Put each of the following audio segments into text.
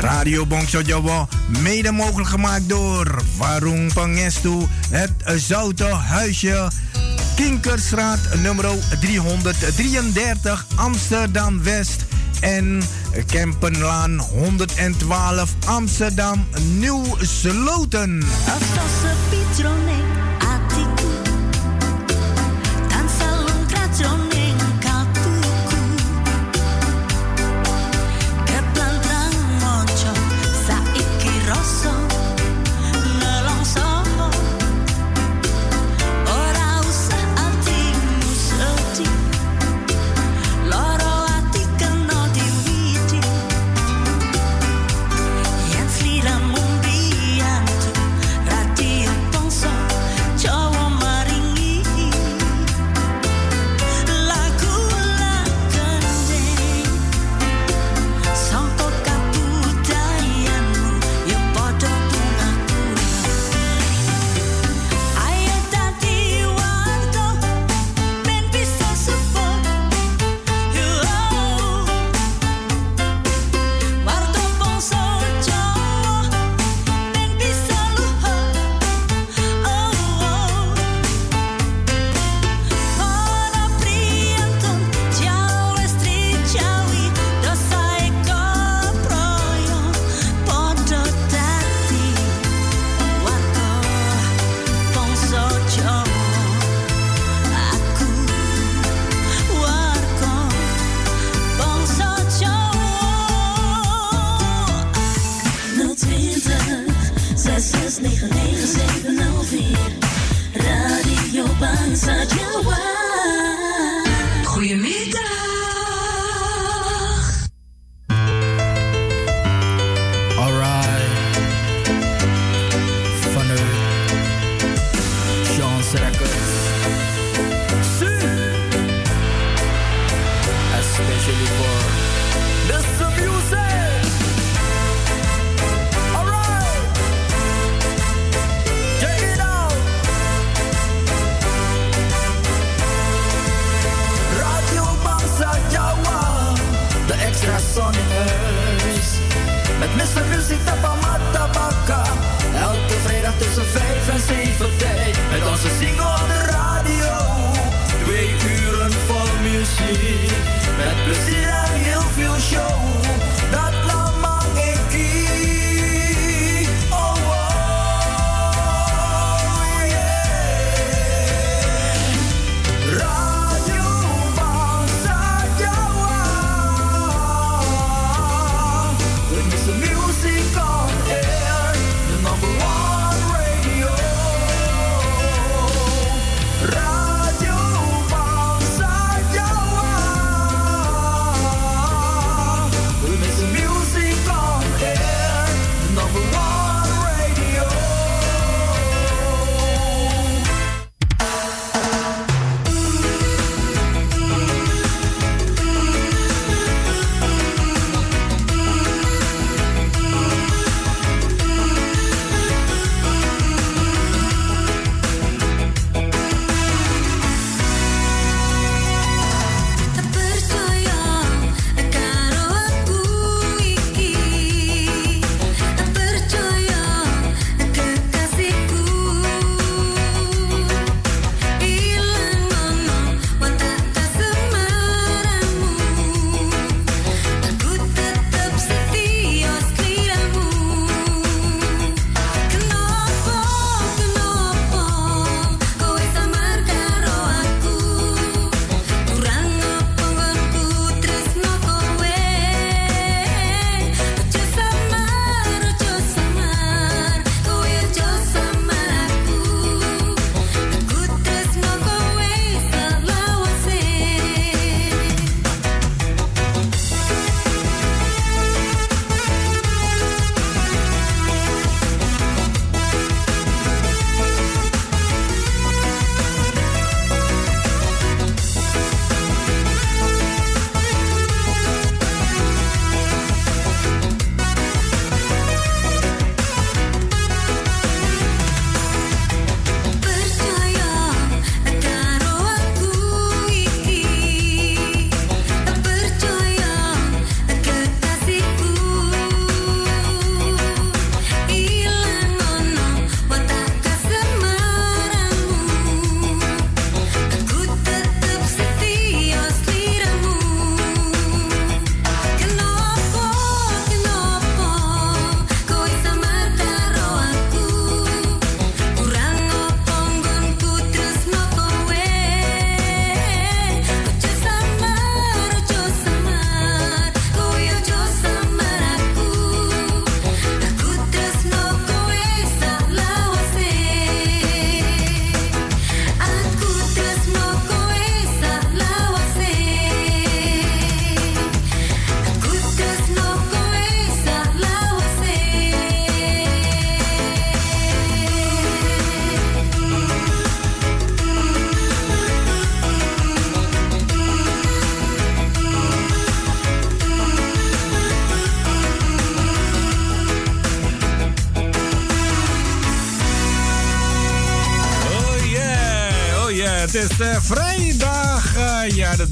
Radio Bongso Jawa, mede mogelijk gemaakt door Warung Pangestu, het Zoute Huisje, Kinkerstraat nummer 333 Amsterdam West en Kempenlaan 112 Amsterdam Nieuw Sloten. será que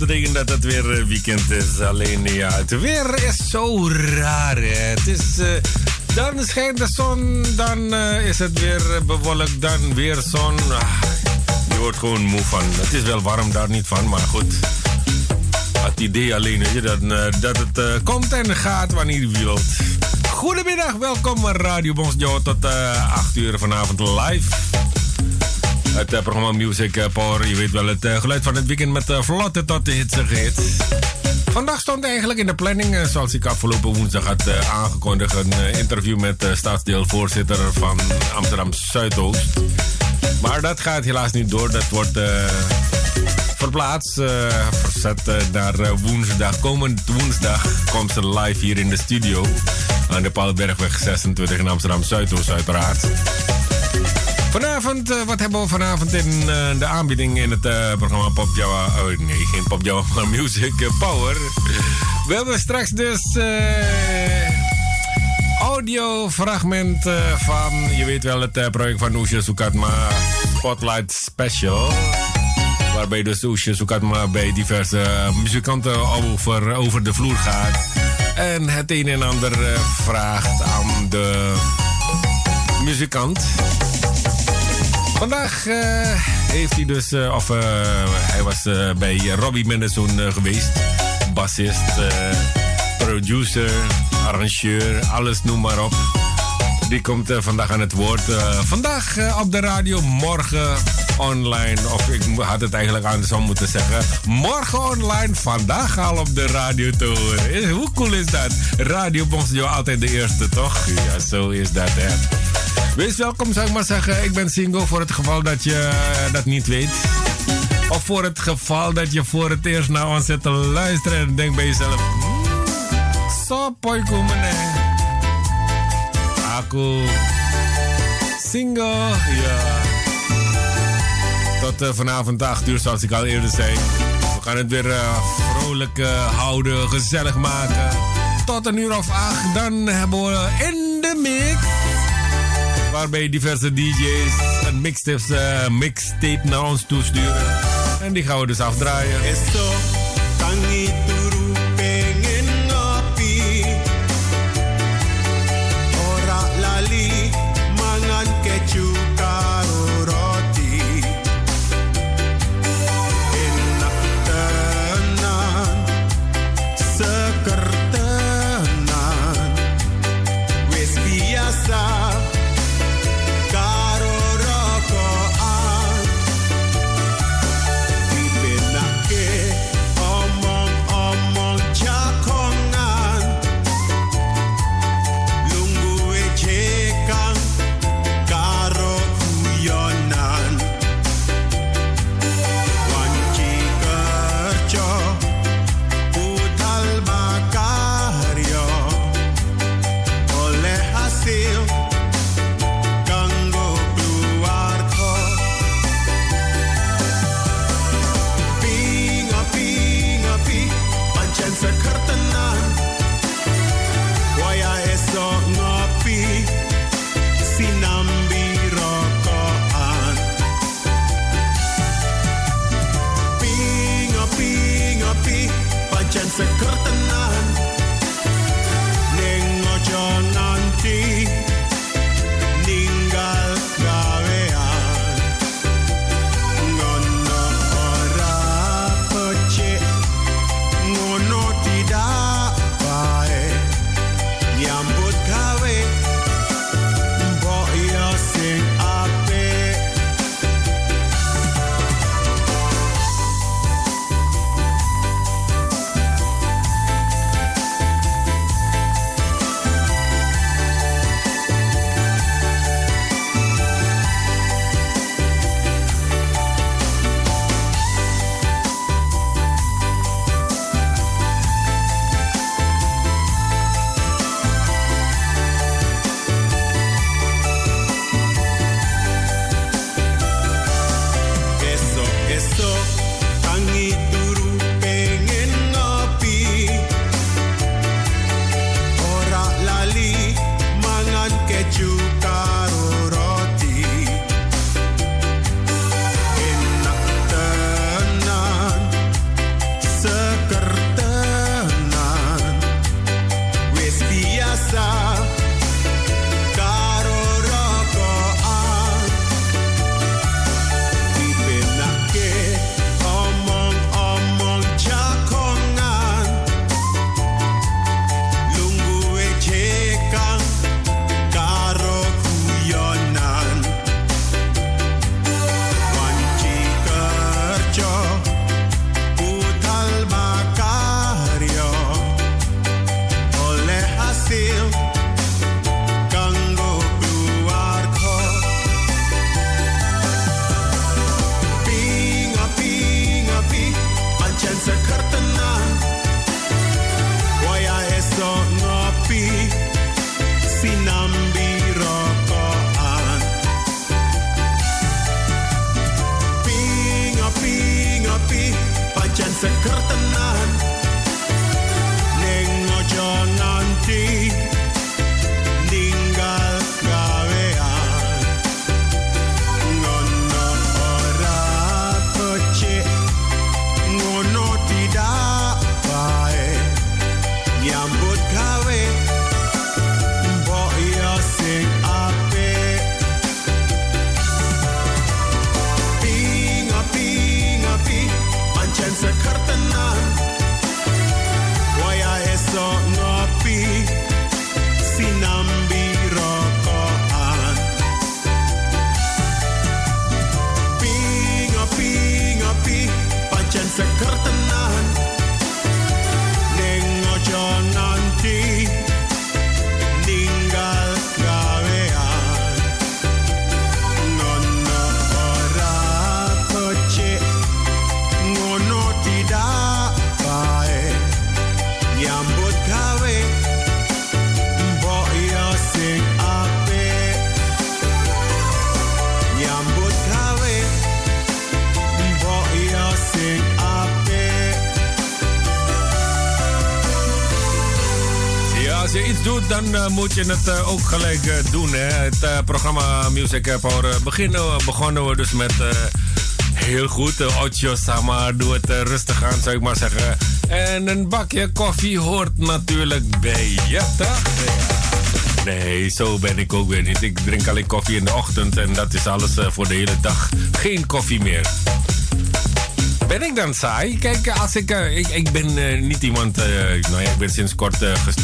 betekent dat het weer uh, weekend is. Alleen ja, het weer is zo raar. Het is, dan schijnt de zon, dan is het weer bewolkt, dan weer zon. Ah, je wordt gewoon moe van. Het is wel warm daar niet van, maar goed. Het idee alleen, dat, dat het komt en gaat wanneer je wilt. Goedemiddag, welkom Radio Bonsjo tot 8 uur vanavond live. Het uh, programma Music uh, Power. Je weet wel, het uh, geluid van het weekend met vlotte tot de hits. Vandaag stond eigenlijk in de planning, zoals ik afgelopen woensdag had aangekondigd, een interview met staatsdeelvoorzitter van Amsterdam Zuidoost. Maar dat gaat helaas niet door. Dat wordt verplaatst, verzet naar woensdag. Komend woensdag komt ze live hier in de studio. Aan de Paalbergweg 26 in Amsterdam Zuidoost, uiteraard. Vanavond, uh, wat hebben we vanavond in uh, de aanbieding in het uh, programma Pop Java? Oh nee, geen Pop Java, maar Music Power. We hebben straks dus audiofragment van, je weet wel, het project van Oesje Soekatma Spotlight Special. Waarbij dus Oesje Soekatma bij diverse muzikanten over, over de vloer gaat. En het een en ander vraagt aan de muzikant. Vandaag uh, heeft hij dus, uh, of uh, hij was bij Robbie Mendelssohn geweest. Bassist, producer, arrangeur, alles noem maar op. Die komt vandaag aan het woord. vandaag op de radio, morgen online. Of ik had het eigenlijk andersom moeten zeggen. Morgen online, vandaag al op de radio te horen. Hoe cool is dat? Radio Bonsjo altijd de eerste, toch? Ja, zo is dat, hè. Wees welkom, zou ik maar zeggen. Ik ben single voor het geval dat je uh, dat niet weet. Of voor het geval dat je voor het eerst naar ons zit te luisteren en denkt bij jezelf... Hmm, zo, komen, Aku single, ja. Tot uh, vanavond 8 uur, zoals ik al eerder zei. We gaan het weer uh, vrolijk houden, gezellig maken. Tot een uur of acht, dan hebben we in de mix waarbij diverse DJ's een mixtape, uh, mixtape naar ons toesturen. En die gaan we dus afdraaien. Moet je het ook gelijk doen. Hè? Het programma Music Power beginnen, begonnen we dus met heel goed. Ocho Sama, doe het rustig aan, zou ik maar zeggen. En een bakje koffie hoort natuurlijk bij je, toch? Nee, zo ben ik ook weer niet. Ik drink alleen koffie in de ochtend en dat is alles voor de hele dag. Geen koffie meer. Ben ik dan saai? Kijk, als ik, uh, ik, ik ben uh, niet iemand. Nou ja, ik ben sinds kort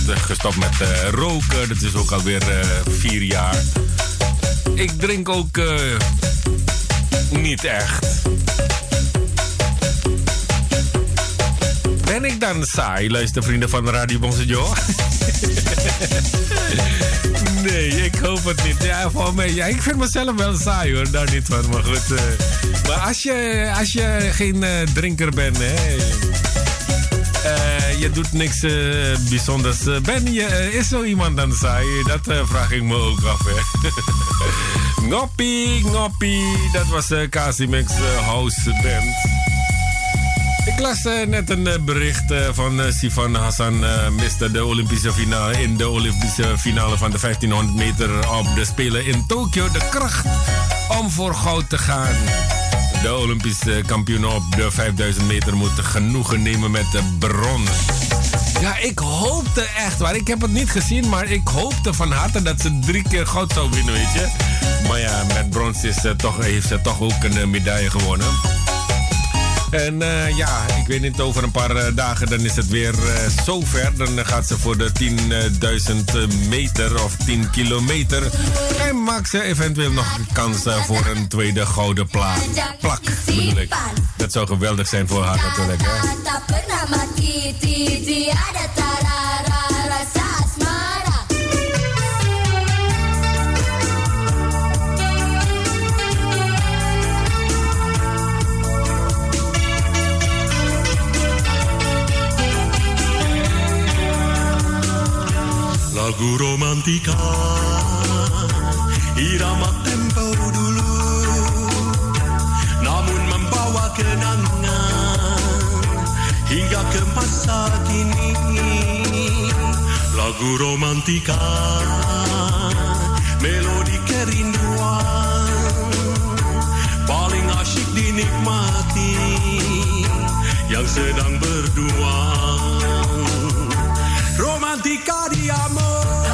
gestopt met roken. Dat is ook alweer vier jaar. Ik drink ook niet echt. Ben ik dan saai, luister vrienden van Radio Bonsejo? nee, ik hoop het niet. Ja, voor mij, ja, ik vind mezelf wel saai hoor, daar niet van. Maar goed, als je, als je geen uh, drinker bent, hè, uh, je doet niks bijzonders. ben je, is zo iemand dan saai? Dat vraag ik me ook af. Hè. Ngoppie, dat was uh, Casimix House Band. Ik las net een bericht van Sifan Hassan. miste de Olympische finale in de Olympische finale van de 1500 meter op de Spelen in Tokio. De kracht om voor goud te gaan. De Olympische kampioen op de 5000 meter moeten genoegen nemen met de brons. Ja, ik hoopte echt waar. Ik heb het niet gezien, maar ik hoopte van harte dat ze drie keer goud zou winnen, weet je. Maar ja, met brons is, toch, heeft ze toch ook een medaille gewonnen. En uh, ja, ik weet niet, over een paar uh, dagen dan is het weer uh, zover. Dan gaat ze voor de 10.000 meter of 10 kilometer. En maakt ze eventueel nog kans voor een tweede gouden pla plak. Bedoel ik. Dat zou geweldig zijn voor haar natuurlijk. Hè? Lagu romantika. Irama tempo dulu Namun membawa kenangan Hingga ke masa kini. Lagu romantika Melodi kerinduan Paling asyik dinikmati Yang sedang berdua di amor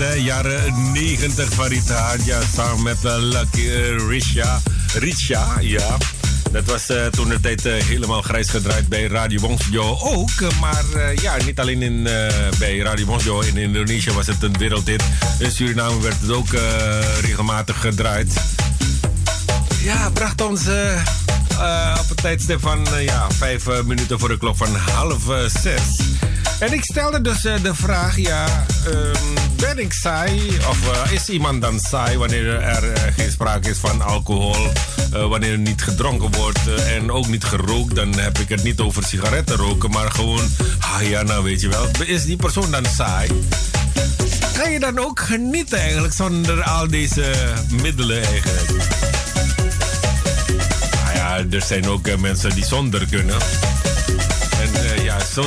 Jaren 90 van Hanja samen met eh, Lucky eh, Risha. Risha, ja. Dat was eh, toen de tijd helemaal grijs gedraaid bij Radio Bongjo ook. maar ja, niet alleen in, bij Radio Bongjo. In Indonesië was het een wereldhit. In Suriname werd het ook regelmatig gedraaid. Ja, bracht ons op het tijdstip van ja, vijf minuten voor de klok van half zes. En ik stelde dus eh, de vraag, ja, ehm, ben ik saai of eh, is iemand dan saai wanneer er eh, geen sprake is van alcohol, wanneer er niet gedronken wordt en ook niet gerookt, dan heb ik het niet over sigaretten roken, maar gewoon, ah ja, nou weet je wel, is die persoon dan saai? Kan je dan ook genieten eigenlijk zonder al deze middelen eigenlijk? Nou ja, er zijn ook mensen die zonder kunnen.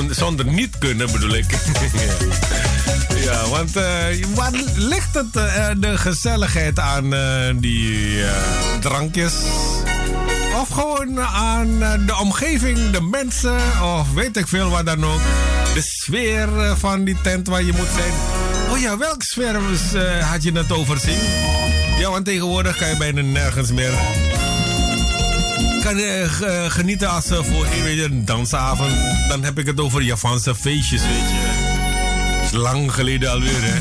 Zonder niet kunnen bedoel ik. ja, want waar ligt het eh, de gezelligheid aan eh, die drankjes? Of gewoon aan de omgeving, de mensen, of weet ik veel wat dan ook. De sfeer van die tent waar je moet zijn. Oh ja, welke sfeer was, had je het over zien? Ja, want tegenwoordig kan je bijna nergens meer kan je eh, genieten als uh, voor een dansavond. Dan heb ik het over Japanse feestjes, weet je. is lang geleden alweer, hè.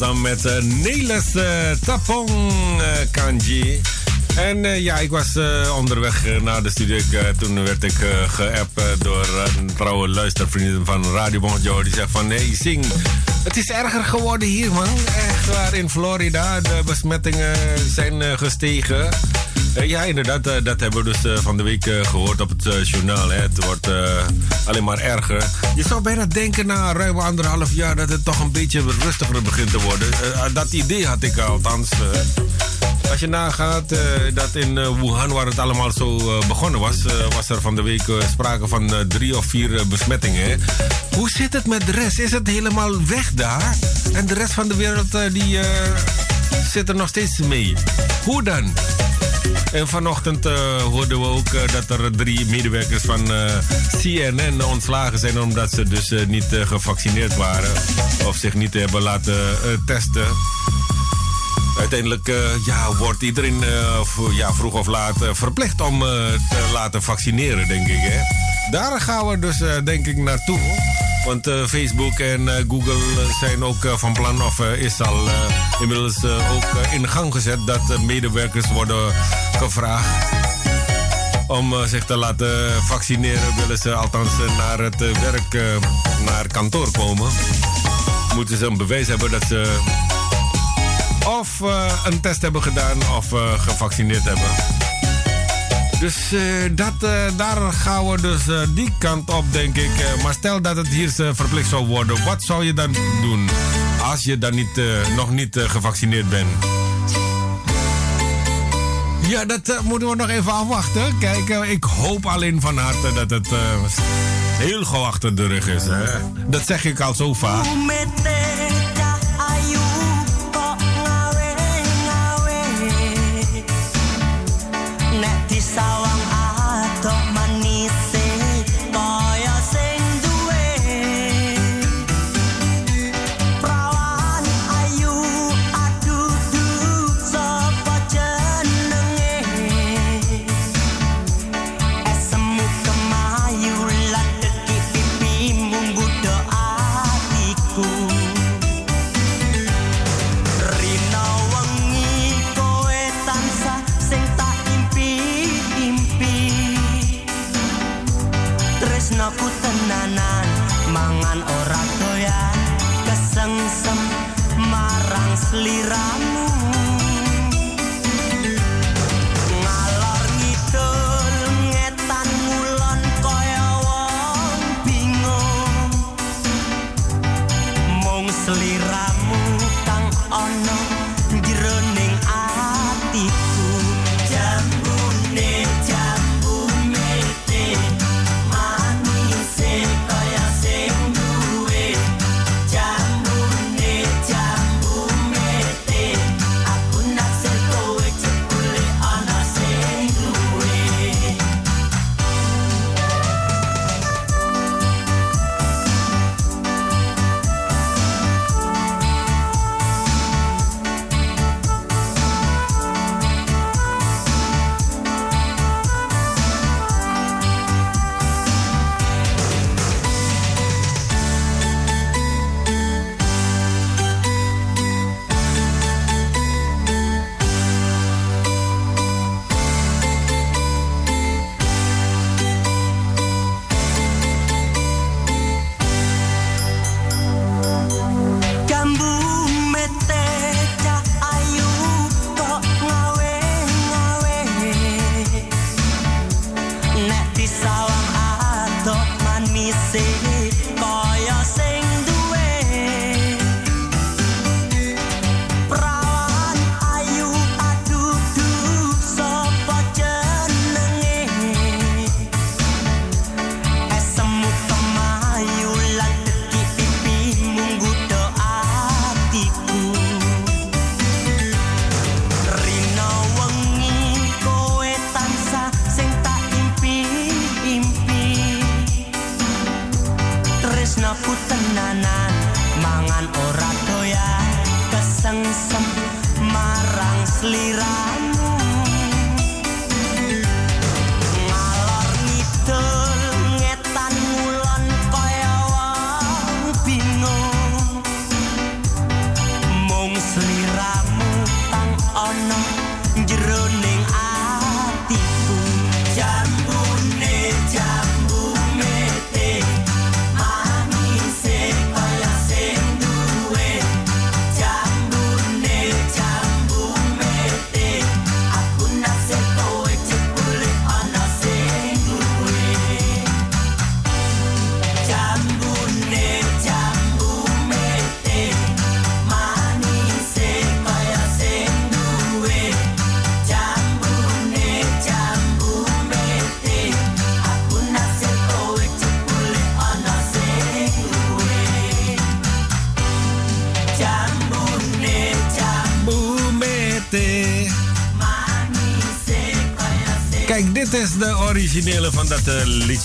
Samen met uh, Nelis uh, Tapong uh, Kanji. En ja, ik was onderweg naar de studio. Ik, toen werd ik geappt door een trouwe luistervriendin van Radio Bonjo. Die zegt van, nee, zing. Het is erger geworden hier, man. Echt waar, in Florida. De besmettingen zijn gestegen. Ja, inderdaad, dat hebben we dus van de week gehoord op het journaal. Het wordt alleen maar erger. Je zou bijna denken na ruim anderhalf jaar... dat het toch een beetje rustiger begint te worden. dat idee had ik althans... Als je nagaat dat in uh, Wuhan, waar het allemaal zo begonnen was, was er van de week sprake van drie of vier besmettingen. Hoe zit het met de rest? Is het helemaal weg daar? En de rest van de wereld die zit er nog steeds mee. Hoe dan? En vanochtend hoorden we ook dat er drie medewerkers van CNN ontslagen zijn omdat ze dus niet gevaccineerd waren of zich niet hebben laten testen. Uiteindelijk ja, wordt iedereen ja, vroeg of laat verplicht om te laten vaccineren, denk ik. Hè? Daar gaan we dus denk ik naartoe. Want Facebook en Google zijn ook van plan, of is al inmiddels ook in gang gezet, dat medewerkers worden gevraagd om zich te laten vaccineren. Willen ze althans naar het werk, naar kantoor komen. Moeten ze een bewijs hebben dat ze of een test hebben gedaan of gevaccineerd hebben. Dus uh, dat, daar gaan we dus die kant op, denk ik. maar stel dat het hier verplicht zou worden, wat zou je dan doen als je dan niet, nog niet gevaccineerd bent? Ja, dat moeten we nog even afwachten. Kijk, ik hoop alleen van harte dat het heel gauw achter de rug is. Hè? Dat zeg ik al zo vaak.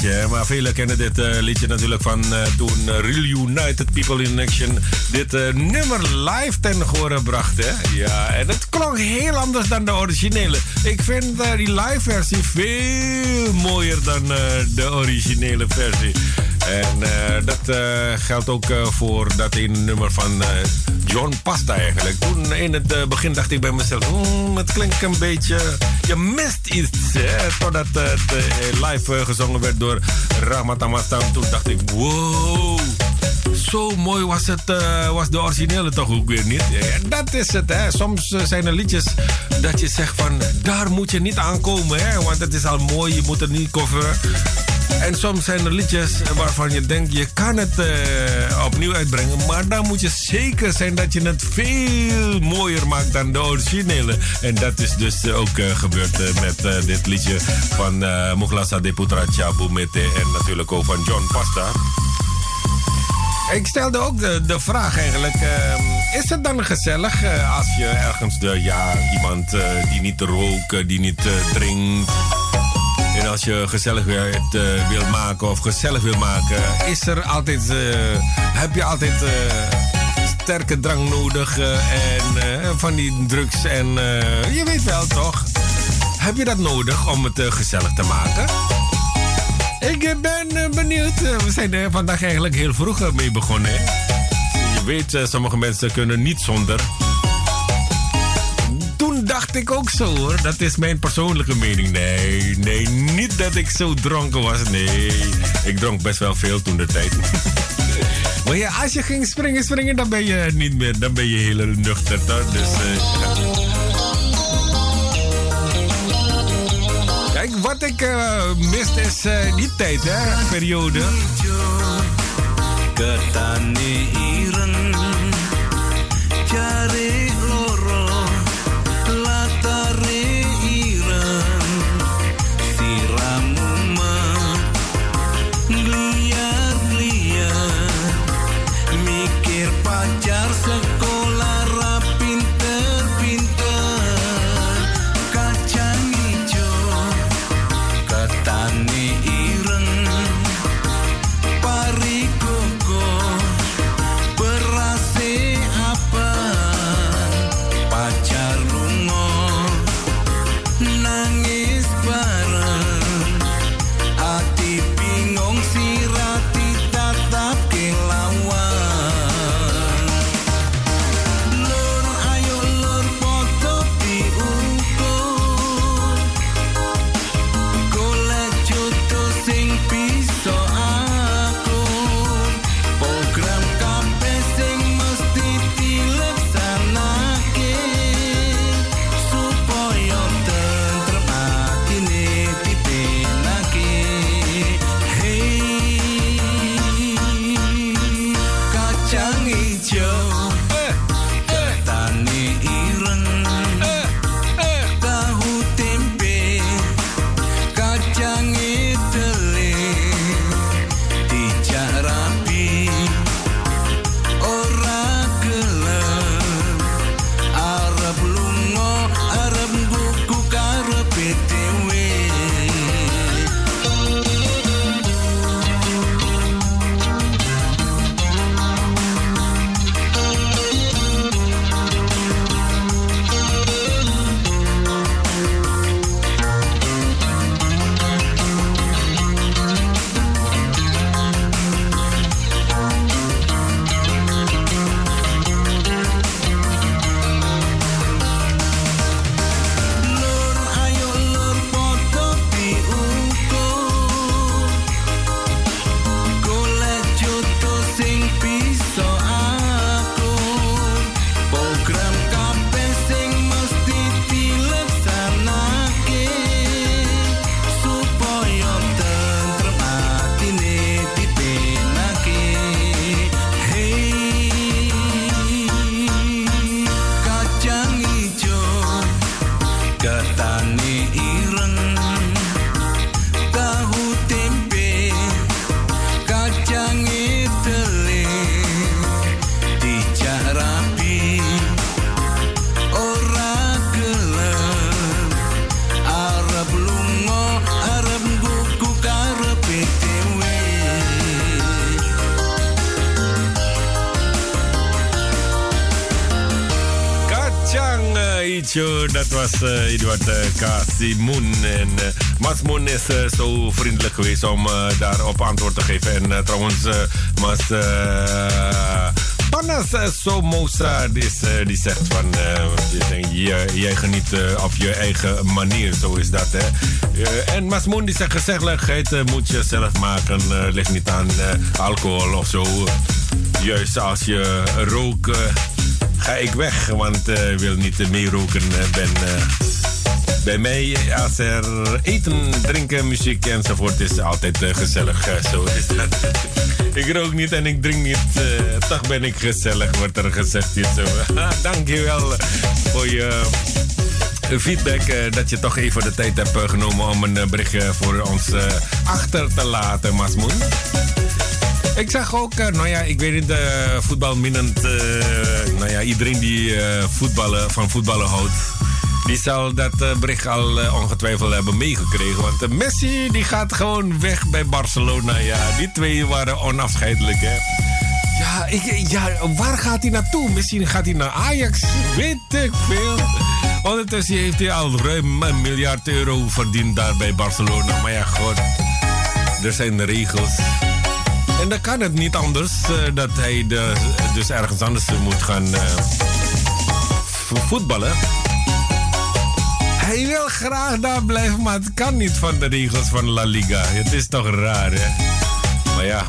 Liedje. Maar velen kennen dit eh, liedje natuurlijk van eh, toen eh, Real United People in Action dit eh, nummer live ten gehore bracht. Hè? Ja, en het klonk heel anders dan de originele. Ik vind eh, die live versie veel mooier dan eh, de originele versie. En eh, dat eh, geldt ook eh, voor dat ene nummer van eh, John Pasta eigenlijk. Toen in het eh, begin dacht ik bij mezelf, "Hmm, het klinkt een beetje, je mist iets. Hè? Totdat eh, het eh, live eh, gezongen werd door Rahmat Amastam. Toen dacht ik, wow. Zo mooi was, het, was de originele toch ook weer niet. Dat is het, hè. Soms zijn er liedjes dat je zegt van... daar moet je niet aankomen, hè. Want het is al mooi, je moet het niet coveren. En soms zijn er liedjes waarvan je denkt... je kan het eh, opnieuw uitbrengen... maar dan moet je zeker zijn dat je het veel mooier maakt dan de originele. En dat is dus eh, ook eh, gebeurd met dit liedje van uh, Mughlasa Deputra Chabu Mete... en natuurlijk ook van John Pasta. Ik stelde ook de, de vraag eigenlijk: is het dan gezellig als je ergens de, ja, iemand die niet rookt, die niet drinkt. En als je gezellig weer het, eh, wil maken of gezellig wil maken, is er altijd, eh, heb je altijd eh, sterke drank nodig en van die drugs en je weet wel toch? Heb je dat nodig om het gezellig te maken? Ik ben benieuwd. We zijn er vandaag eigenlijk heel vroeg mee begonnen. Je weet, sommige mensen kunnen niet zonder. Dacht ik ook zo hoor. Dat is mijn persoonlijke mening. Nee, nee, niet dat ik zo dronken was. Nee, ik dronk best wel veel toen de tijd. maar ja, als je ging springen, springen, dan ben je niet meer. Dan ben je heel nuchter. Toch? Dus, eh. Kijk, wat ik eh mist is eh, die tijd, hè, periode. Casimoen. En uh, Mas Moon is uh, zo vriendelijk geweest om uh, daarop antwoord te geven. En trouwens, Mas Panas Somoza uh, die zegt van... Jij, jij geniet op je eigen manier, zo is dat. Hè? En Mas Moon die zegt gezelligheid moet je zelf maken. Ligt niet aan alcohol of zo. Juist als je rookt, ga ik weg. Want ik wil niet meeroken. Uh, ben bij mij, als er eten, drinken, muziek enzovoort is, altijd uh, gezellig. Uh, zo is dat. ik rook niet en ik drink niet. Uh, toch ben ik gezellig, wordt er gezegd hier zo. Dankjewel voor je feedback. dat je toch even de tijd hebt genomen om een berichtje voor ons achter te laten, Masmoen. Ik zag ook, nou ja, ik weet niet, uh, voetbalminnend. Nou ja, iedereen die voetballen, van voetballen houdt. Die zal dat bericht al ongetwijfeld hebben meegekregen. Want Messi die gaat gewoon weg bij Barcelona. Ja, die twee waren onafscheidelijk, hè. Ja, ik, ja, waar gaat hij naartoe? Misschien gaat hij naar Ajax. Weet ik veel. Ondertussen heeft hij al ruim een miljard euro verdiend daar bij Barcelona. Maar ja, god. Er zijn regels. En dan kan het niet anders dat hij dus ergens anders moet gaan voetballen. Hij wil graag daar blijven, maar het kan niet van de regels van La Liga. Het is toch raar, hè? Maar ja,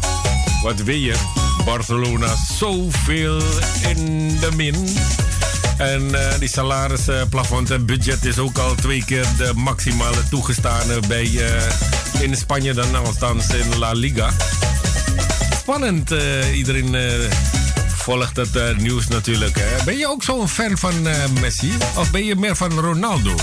wat wil je? Barcelona zoveel in de min. En uh, die salarisplafond en budget is ook al twee keer de maximale toegestane bij in Spanje dan althans in La Liga spannend. Uh, iedereen volgt het uh, nieuws natuurlijk. Hè? Ben je ook zo'n fan van Messi? Of ben je meer van Ronaldo?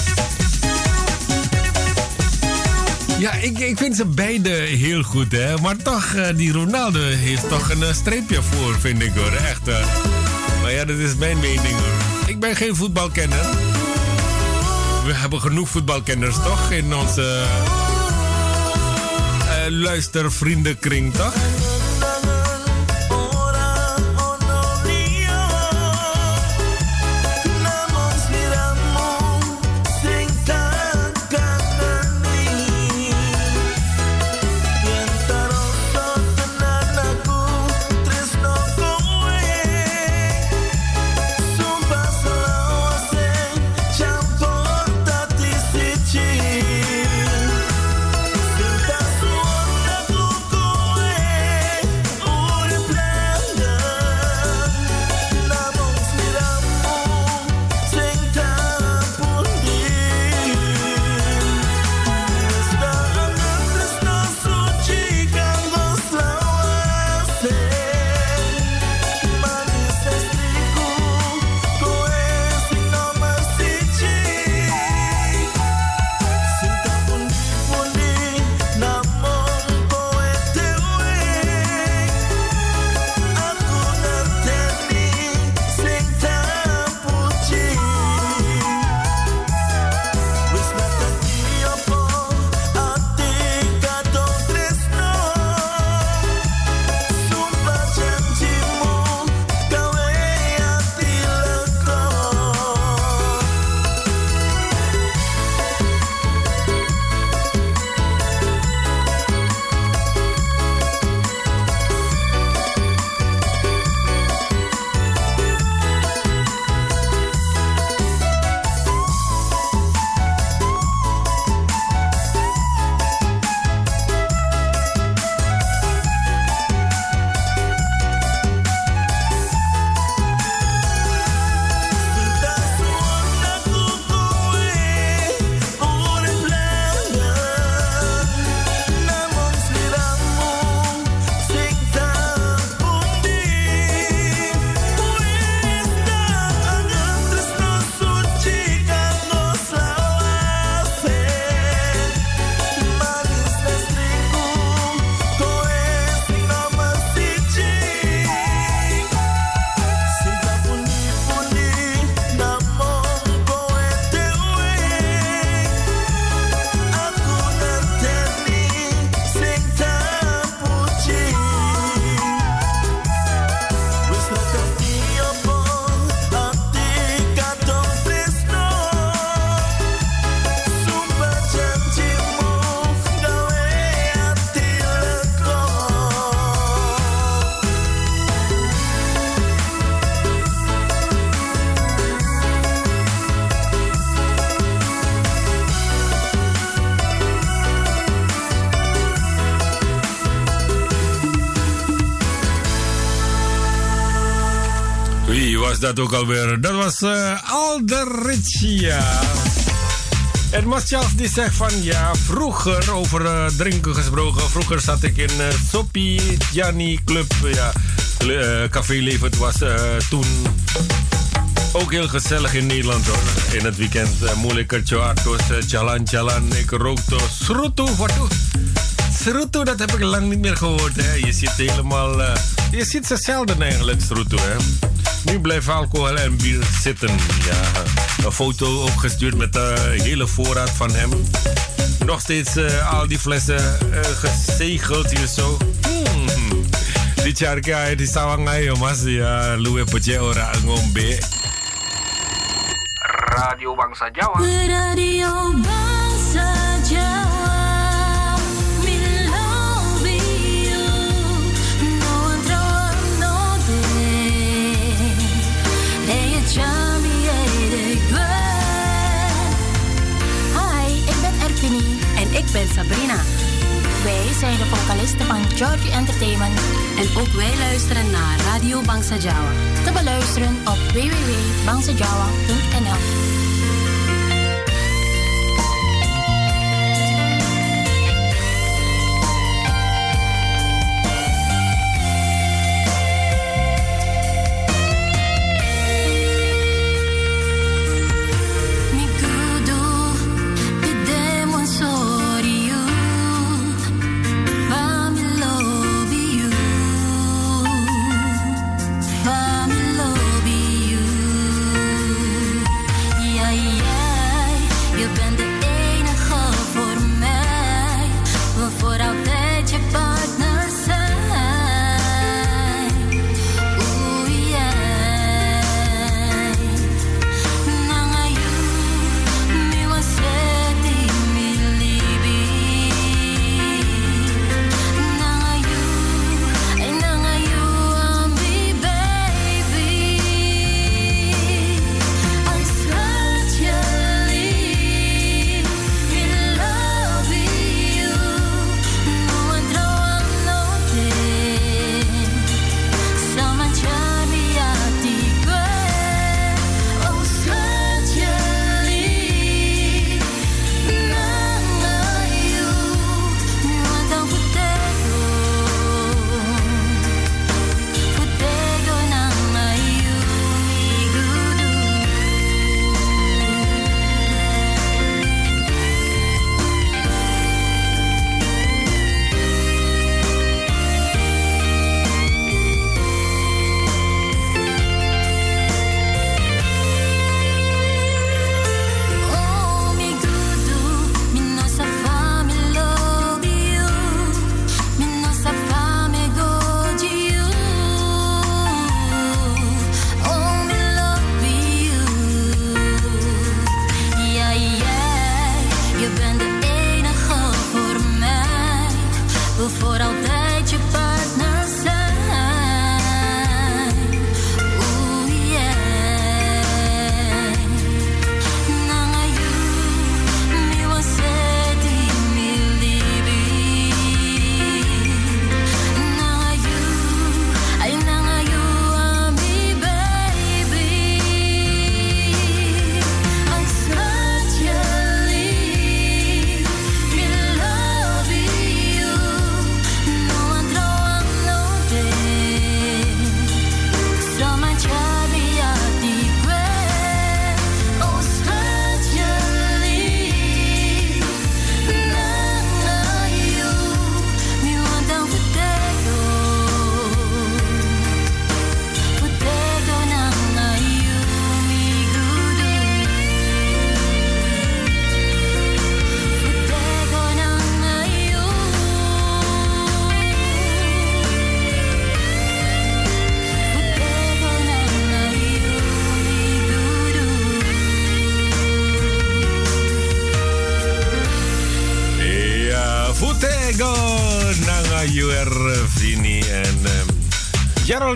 Ja, ik, ik vind ze beide heel goed, hè. Maar toch, die Ronaldo heeft toch een streepje voor, vind ik, hoor. Echt, Maar ja, dat is mijn mening, hoor. Ik ben geen voetbalkenner. We hebben genoeg voetbalkenners, toch? In onze luistervriendenkring, toch? Dat ook alweer? Dat was uh. En Masjaf die zegt van ja, vroeger over uh, drinken gesproken. Vroeger zat ik in uh, Sopi Gianni Club. Ja, Café Levert was toen ook heel gezellig in Nederland hoor. In het weekend uh, moeilijker Choartos, Chalan Chalan, ik rookte Srutu. Wat dat heb ik lang niet meer gehoord. Je ziet helemaal. Je ziet ze zelden eigenlijk, Srutu. Hè. Nu blijft alcohol en bier zitten. Ja, een foto opgestuurd met de hele voorraad van hem. Nog steeds uh, al die flessen uh, gezegeld hier zo. Hmm. Die charka, die sawangai, mas ya, luwe pece ora ngombe. Radio Bangsa Jawa. Radio Bangsa ben Sabrina. Wij zijn de vocalisten van Georgie Entertainment. En ook wij luisteren naar Radio Bangsa Jawa. Te beluisteren op www.bangsajawa.nl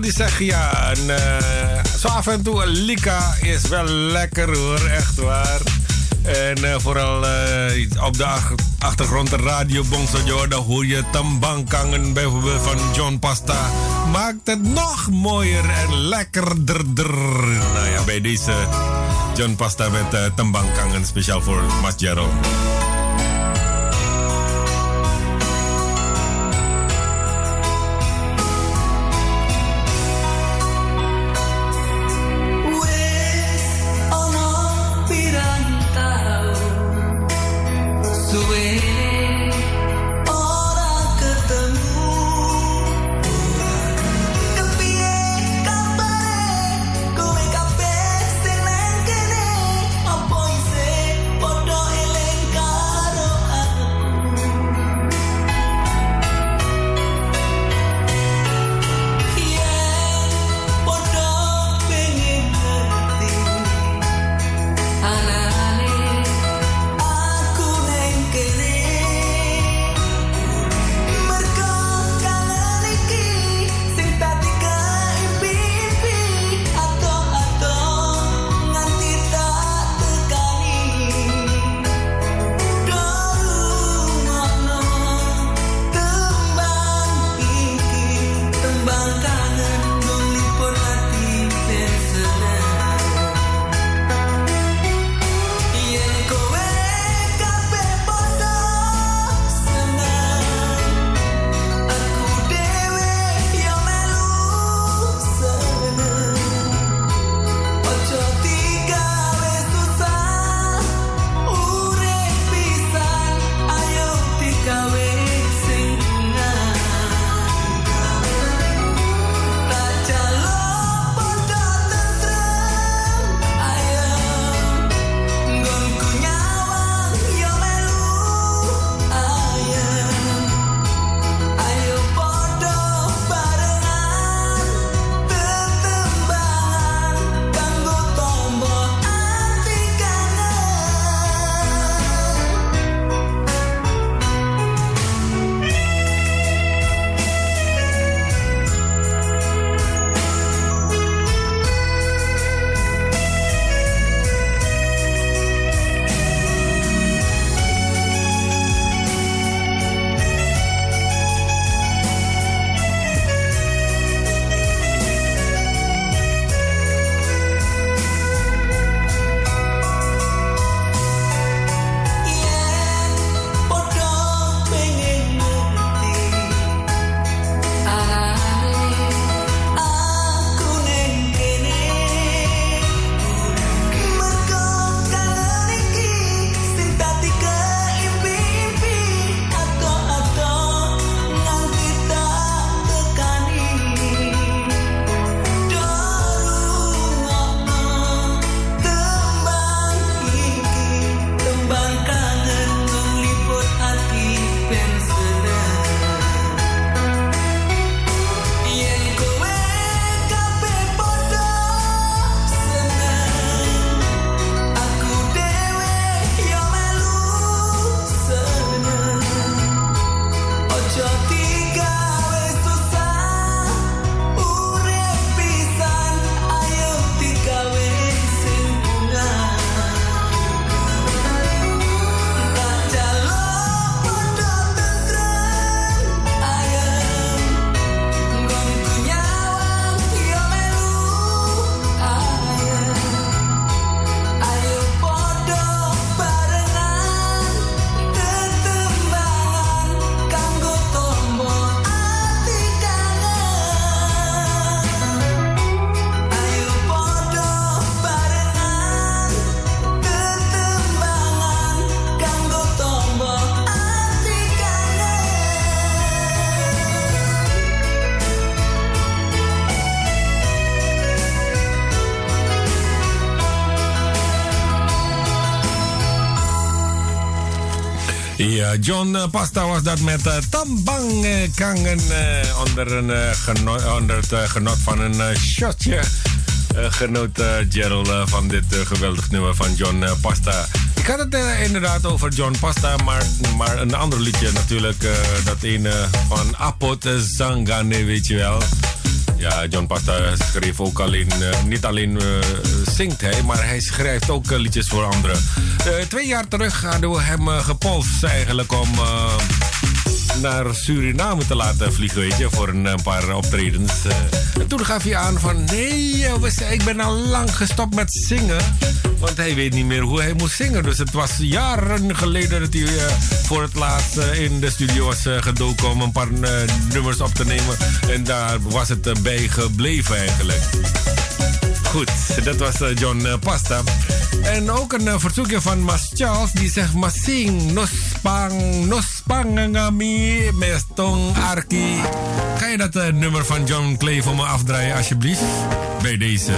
Die zegt ja, en, eh, zo af en toe een lika is wel lekker hoor, echt waar. En eh, vooral eh, op de ach- achtergrond de radio Bongsojo, dan hoor je tambangkangen bijvoorbeeld van John Pasta. Maakt het nog mooier en lekkerder. Nou ja, bij deze John Pasta met uh, tambangkangen speciaal voor Masjero. Wes Ja, John eh, Pasta was dat met eh, Tambang eh, Kangen eh, onder, een, eh, onder het eh, genot van een eh, shotje. Eh, genoot eh, Gerald eh, van dit eh, geweldig nummer van John eh, Pasta. Ik had het eh, inderdaad over John Pasta, maar, maar een ander liedje natuurlijk. eh, dat ene van Apot Zangane, weet je wel. Ja, John Pasta schreef ook alleen, eh, niet alleen eh, zingt hij, maar hij schrijft ook eh, liedjes voor anderen. Twee jaar terug hadden we hem gepolst eigenlijk om naar Suriname te laten vliegen, weet je, voor een, eh, paar optredens. Eh, en toen gaf hij aan van, nee, eh, ik ben al lang gestopt met zingen. Want hij weet niet meer hoe hij moest zingen. Dus het was jaren geleden dat hij voor het laatst in de studio was gedoken om een paar nummers op te nemen. En daar was het bij gebleven eigenlijk. Goed, dat was eh, John eh, Pasta. En ook een eh, verzoekje van Mas Charles. Die zegt Masing, nospang, nospang ngami, mestong arki. Kan je dat nummer van John Clay voor me afdraaien alsjeblieft? Bij deze.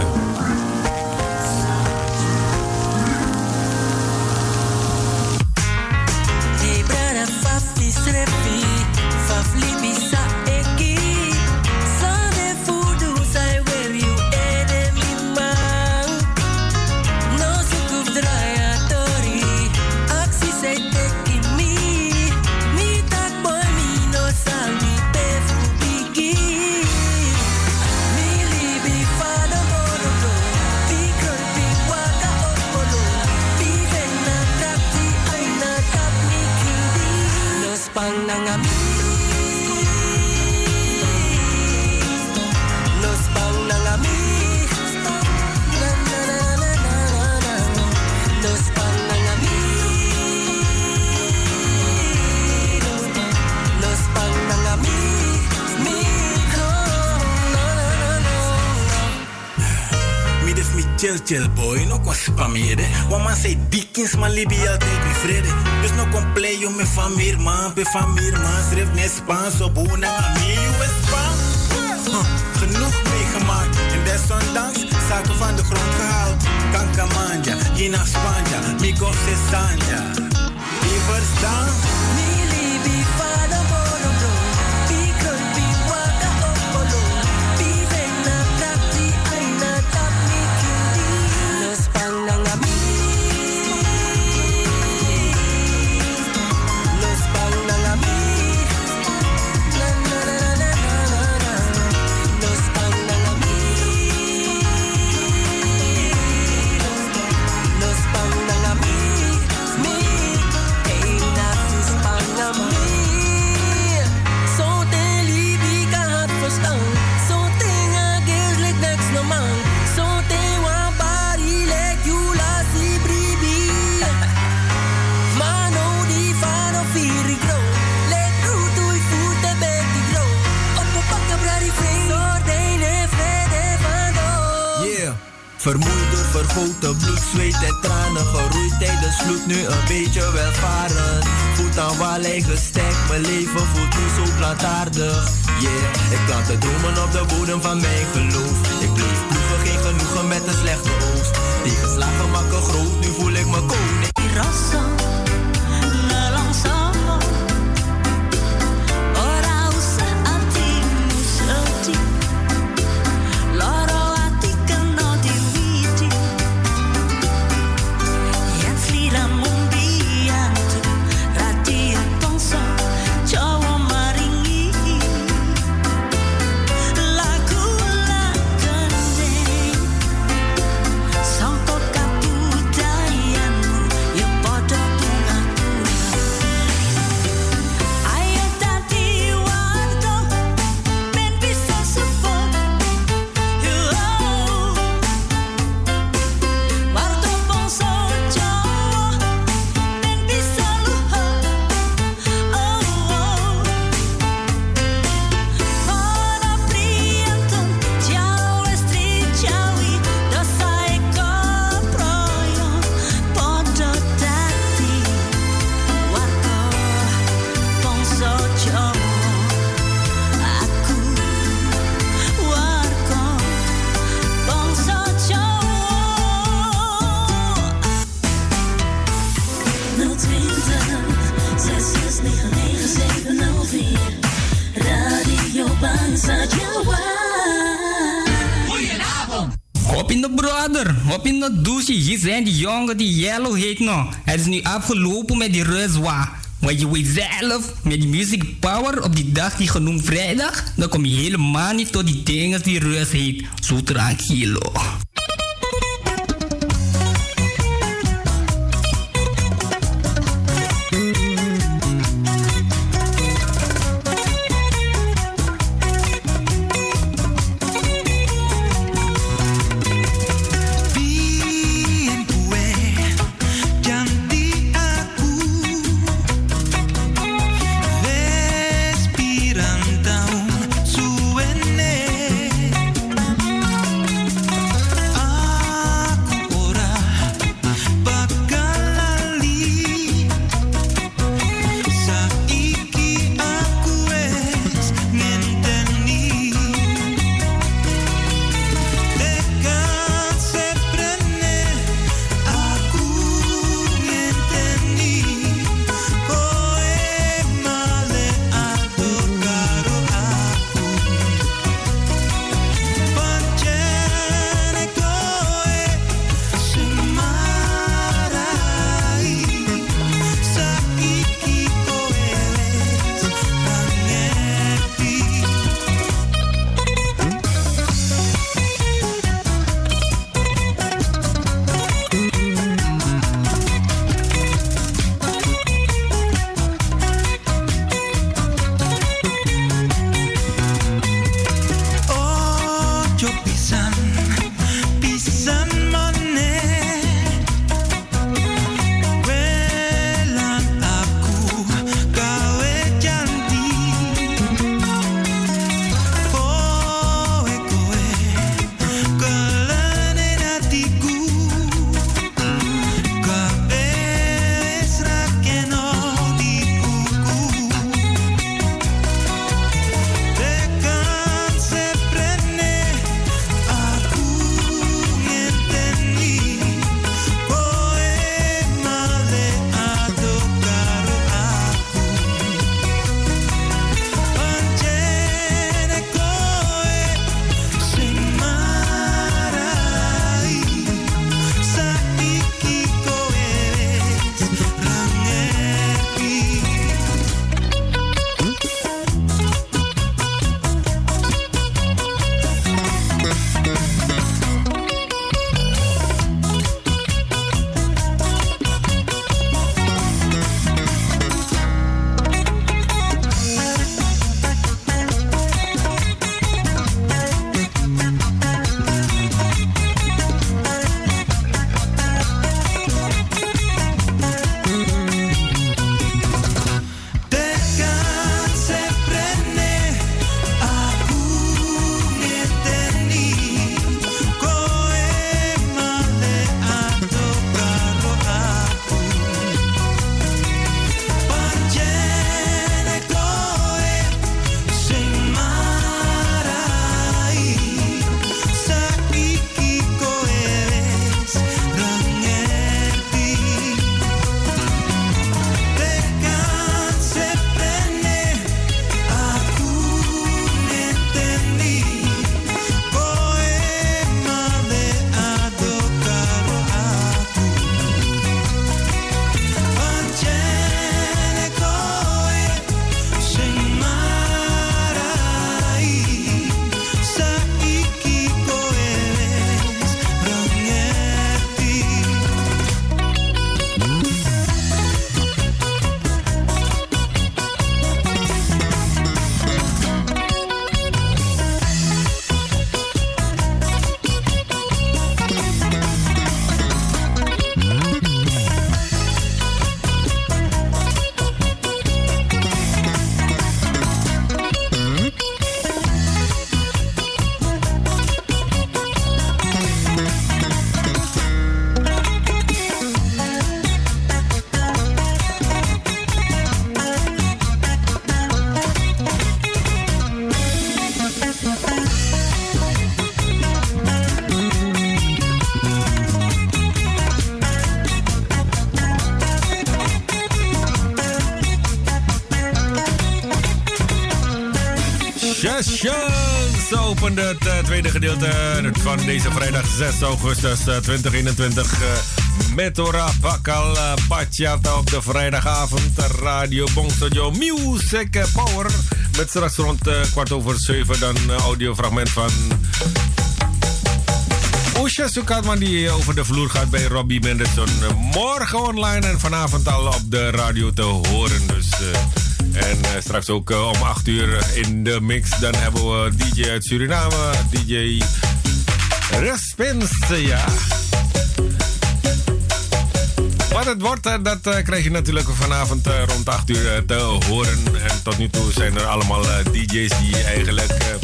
Kon spameren. Want man zei dikins man libi altijd mi vrede. Dus no kon play yo me famir man, pe famir man. Schreef net Spaans op hoe na mi US Span. Huh, Genoeg meegemaakt en desondanks zaken van de grond gehaald. Kankamanja, Gina Spanja, Migo Sesanja. Die verstaan? Mi libi fada Yeah. Vermoeid door vergoten bloed, zweet en tranen Geroeid tijdens vloed, nu een beetje welvarend. Voet aan wal, eigen stek, mijn leven voelt nu zo plantaardig. Yeah, ik plantte dromen op de bodem van mijn geloof. Ik bleef ploegen, geen genoegen met een slechte oogst. Tegenslagen maken groot, nu voel ik me koning zijn die jongen die Yellow heet nog. Het is nu afgelopen met die Ruzwa. maar je weet zelf, met die music power op die dag die genoemd vrijdag, dan kom je helemaal niet tot die dingen die Rus heet. zo tranquilo. Het eh, tweede gedeelte van deze vrijdag 6 augustus eh, 2021 eh, met Tora Bakal Bachata op de vrijdagavond. Radio Bongsojo Music eh, Power. Met straks rond eh, kwart over zeven dan audiofragment van Oesha Sukatman die over de vloer gaat bij Robbie Mendelssohn. Morgen online en vanavond al op de radio te horen. Dus, eh, en eh, straks ook eh, om 8 uur in de mix. Dan hebben we DJ uit Suriname, DJ Respins. Ja. Wat het wordt, eh, dat krijg je natuurlijk vanavond rond 8 uur te horen. En tot nu toe zijn er allemaal DJ's die eigenlijk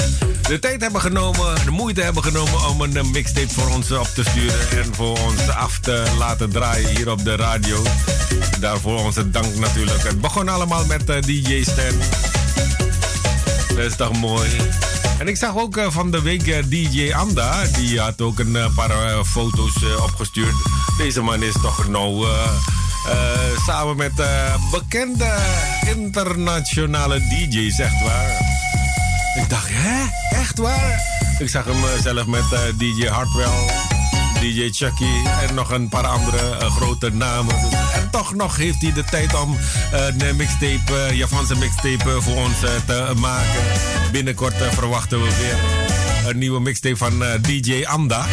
de tijd hebben genomen, de moeite hebben genomen om een eh, mixtape voor ons op te sturen. En voor ons af te laten draaien hier op de radio. Daarvoor onze dank natuurlijk. Het begon allemaal met eh, DJ Stan. Dat is toch mooi. En ik zag ook eh, van de week DJ Anda. Die had ook een paar foto's opgestuurd. Deze man is toch nou samen met bekende internationale DJ's, echt waar. Ik dacht, hè? Echt waar? Ik zag hem eh, zelf met eh, DJ Hartwell, DJ Chucky en nog een paar andere eh, grote namen. Dus, en toch nog heeft hij de tijd om een mixtape, eh, Japanse mixtape voor ons te maken. Binnenkort verwachten we weer een nieuwe mixtape van DJ Anda.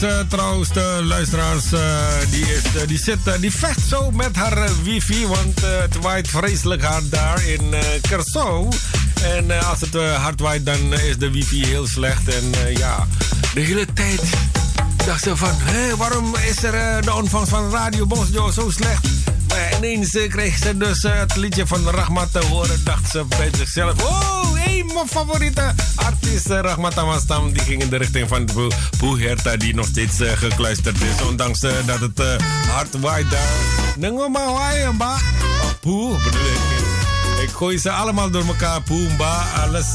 Onze trouwste luisteraars, eh, die, is, eh, die, zit, eh, die vecht zo met haar wifi, want het waait vreselijk hard daar in Kersau. En als het hard waait, dan is de wifi heel slecht. En ja, de hele tijd dacht ze van, hé, waarom is er de ontvangst van Radio Bosjo zo slecht? Maar ineens kreeg ze dus het liedje van Rahmat te horen. Dacht ze bij zichzelf, oh, hé, mijn favoriete artiest eh, Rahmat Amastam. Die ging in de richting van Poe Poe Herta, die nog steeds eh, gekluisterd is. Ondanks eh, dat het eh, hard waait daar. Nengo maar waaien, ba. Oh, Poe, bedoel ik. Ik gooi ze allemaal door elkaar, Poe, ba. Alles...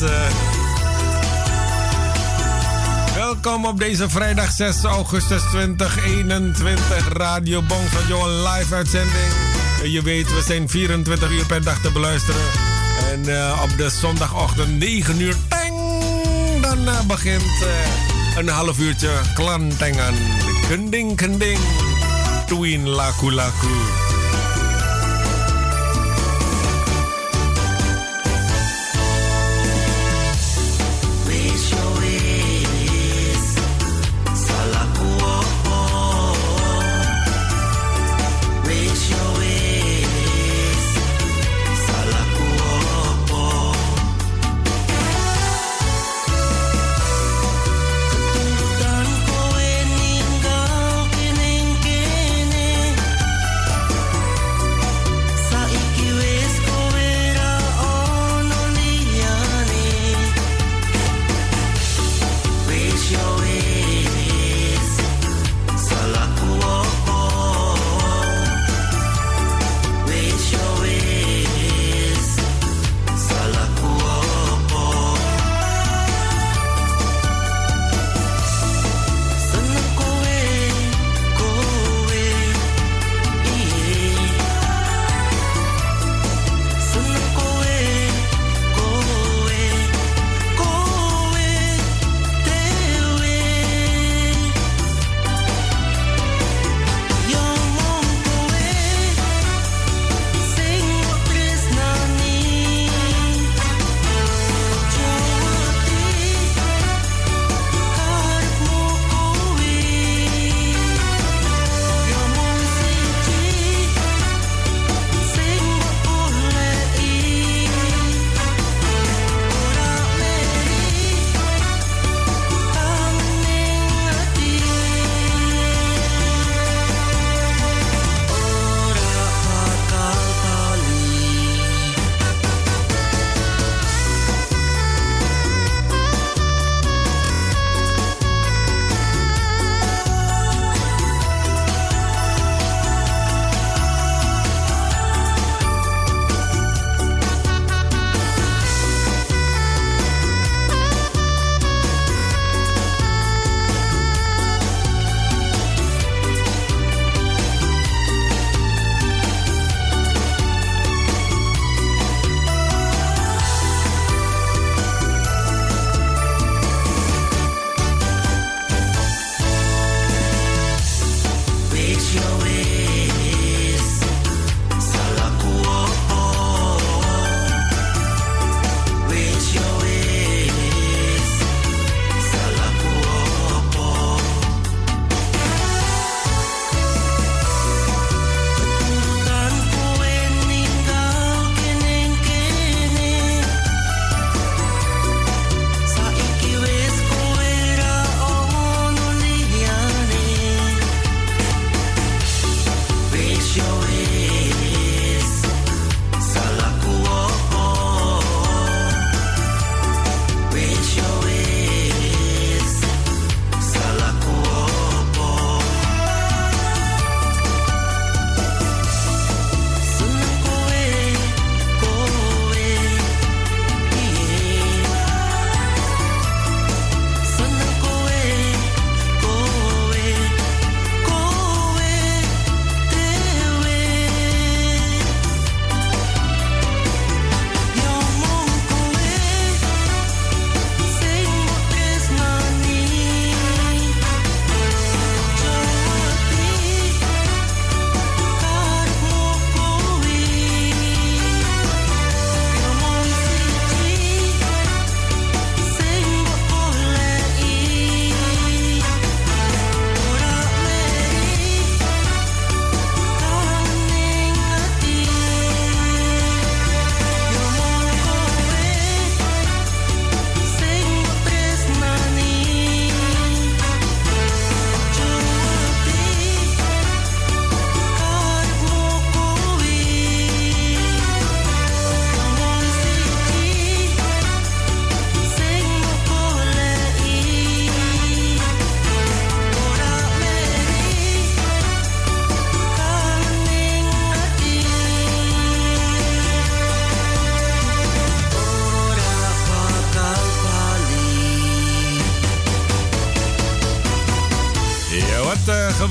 Welkom op deze vrijdag 6 augustus 2021. Radio Bong van jouw live uitzending. En je weet, we zijn 24 uur per dag te beluisteren. En op de zondagochtend 9 uur, tang, dan eh, begint eh, een half uurtje klantengen. Kending, kending. Twin laku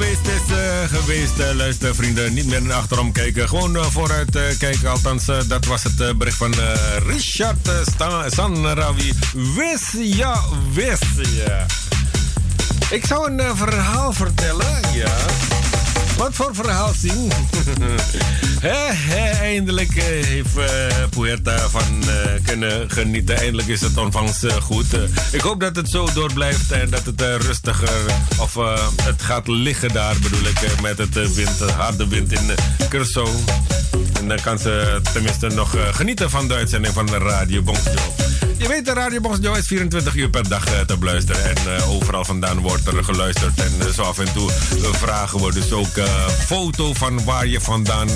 geweest is eh, geweest. Uh, luister vrienden, niet meer naar achterom kijken. Gewoon uh, vooruit kijken. Althans, dat was het bericht van Richard Sanrawi. Wist ja, wist ja. Ik zou een verhaal vertellen, ja. Wat voor verhaal zien? eindelijk uh, heeft uh, Puerta van uh, kunnen genieten. Eindelijk is het ontvangst goed. ik hoop dat het zo door blijft en dat het rustiger of het gaat liggen daar bedoel ik met het wind, harde wind in Curaçao. En dan kan ze tenminste nog genieten van de uitzending van de Radio Bongjo. Je weet, de Radio Bongjo is 24 uur per dag te beluisteren. En overal vandaan wordt er geluisterd. En zo af en toe vragen we dus ook foto van waar je vandaan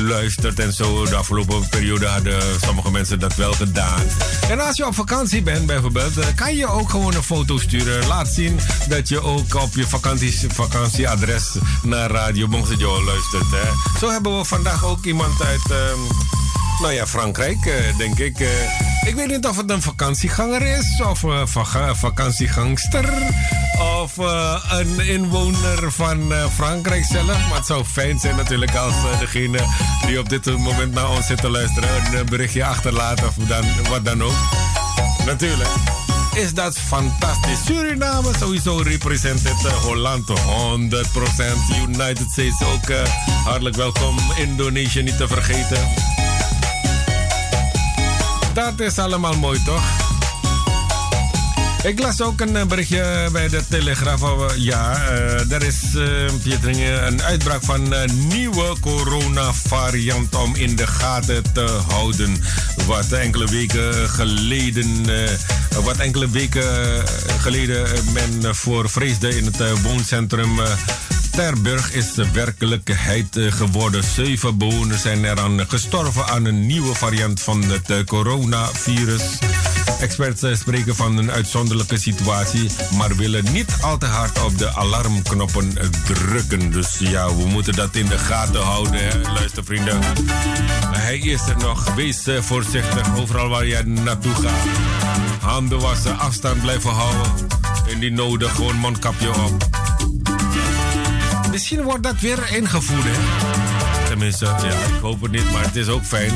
luistert en zo. De afgelopen periode hadden sommige mensen dat wel gedaan. En als je op vakantie bent bijvoorbeeld, kan je ook gewoon een foto sturen. Laat zien dat je ook op je vakantie, vakantieadres naar Radio Bongsejo luistert. Hè. Zo hebben we vandaag ook iemand uit... nou ja, Frankrijk, denk ik. ik weet niet of het een vakantieganger is of een vakantiegangster of uh, een inwoner van Frankrijk zelf. Maar het zou fijn zijn natuurlijk als degene die op dit moment naar ons zit te luisteren een berichtje achterlaat of dan, wat dan ook. Natuurlijk. Is dat fantastisch. Suriname sowieso representeert Holland 100%. United States ook hartelijk welkom. Indonesië niet te vergeten. Dat is allemaal mooi toch? Ik las ook een berichtje bij de Telegraaf. Ja, uh, er is uh, een uitbraak van een nieuwe coronavariant om in de gaten te houden. Wat enkele weken geleden, wat enkele weken geleden men voor vreesde in het wooncentrum. Terburg is werkelijkheid geworden. Zeven bewoners zijn eraan gestorven aan een nieuwe variant van het coronavirus. Experts spreken van een uitzonderlijke situatie, maar willen niet al te hard op de alarmknoppen drukken. Dus ja, we moeten dat in de gaten houden, luister vrienden. Hij is er nog. Wees voorzichtig overal waar je naartoe gaat. Handen wassen, afstand blijven houden. En die nodig gewoon mondkapje op. Misschien wordt dat weer ingevoerd? Tenminste, ja, ik hoop het niet, maar het is ook fijn.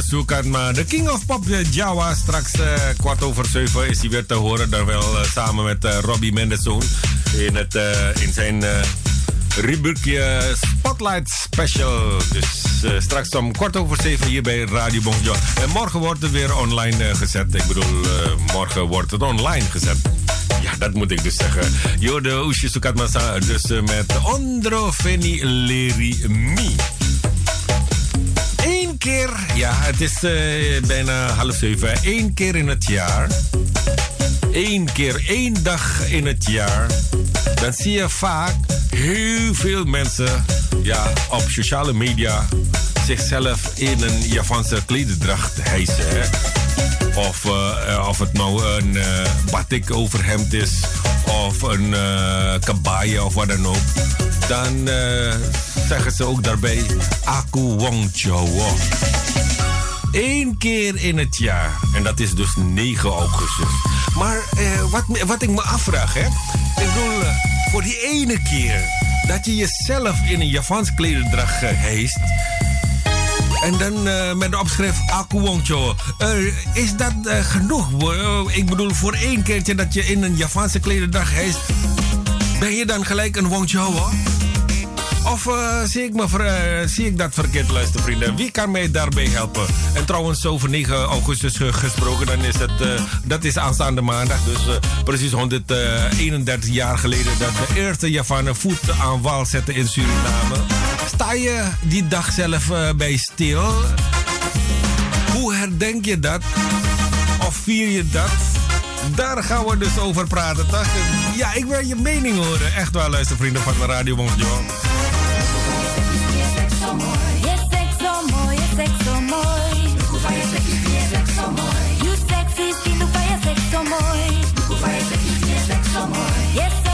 Oesje Soekarma. De King of Pop eh, Java. Straks uh, kwart over zeven is hij weer te horen. Daar wel uh, samen met Robbie Mendelssohn. In, het, in zijn rubriekje Spotlight Special. Dus straks om kwart over zeven hier bij Radio Bonjour. En morgen wordt het weer online gezet. Ik bedoel, morgen wordt het online gezet. Ja, dat moet ik dus zeggen. Jode Oesje Soekarma dus met Ondro Feni Leri Mi. Ja, het is uh, bijna half zeven. Eén keer in het jaar. Eén keer, één dag in het jaar. Dan zie je vaak heel veel mensen ja, op sociale media zichzelf in een Japanse klederdracht hijsen. Of, uh, of het nou een uh, batik overhemd is, of een uh, of wat dan ook. Dan zeggen ze ook daarbij Aku Wong. Eén keer in het jaar. En dat is dus 9 augustus. Maar wat, wat ik me afvraag, hè. Ik bedoel, voor die ene keer dat je jezelf in een Javans klederdracht hijst. En dan uh, met de opschrift Akuwoncho. Uh, is dat uh, genoeg? ik bedoel, voor één keertje dat je in een Japanse klederdag heist, ben je dan gelijk een Woncho hoor? Of zie, ik ver, zie ik dat verkeerd, luistervrienden? Wie kan mij daarbij helpen? En trouwens, over 9 augustus gesproken, dan is het, dat is aanstaande maandag. Dus precies 131 jaar geleden dat de eerste Javanen voet aan wal zetten in Suriname. Sta je die dag zelf bij stil? Hoe herdenk je dat? Of vier je dat? Daar gaan we dus over praten, toch? Ja, ik wil je mening horen. Echt wel, luistervrienden van de Radio Bonjour. Yes,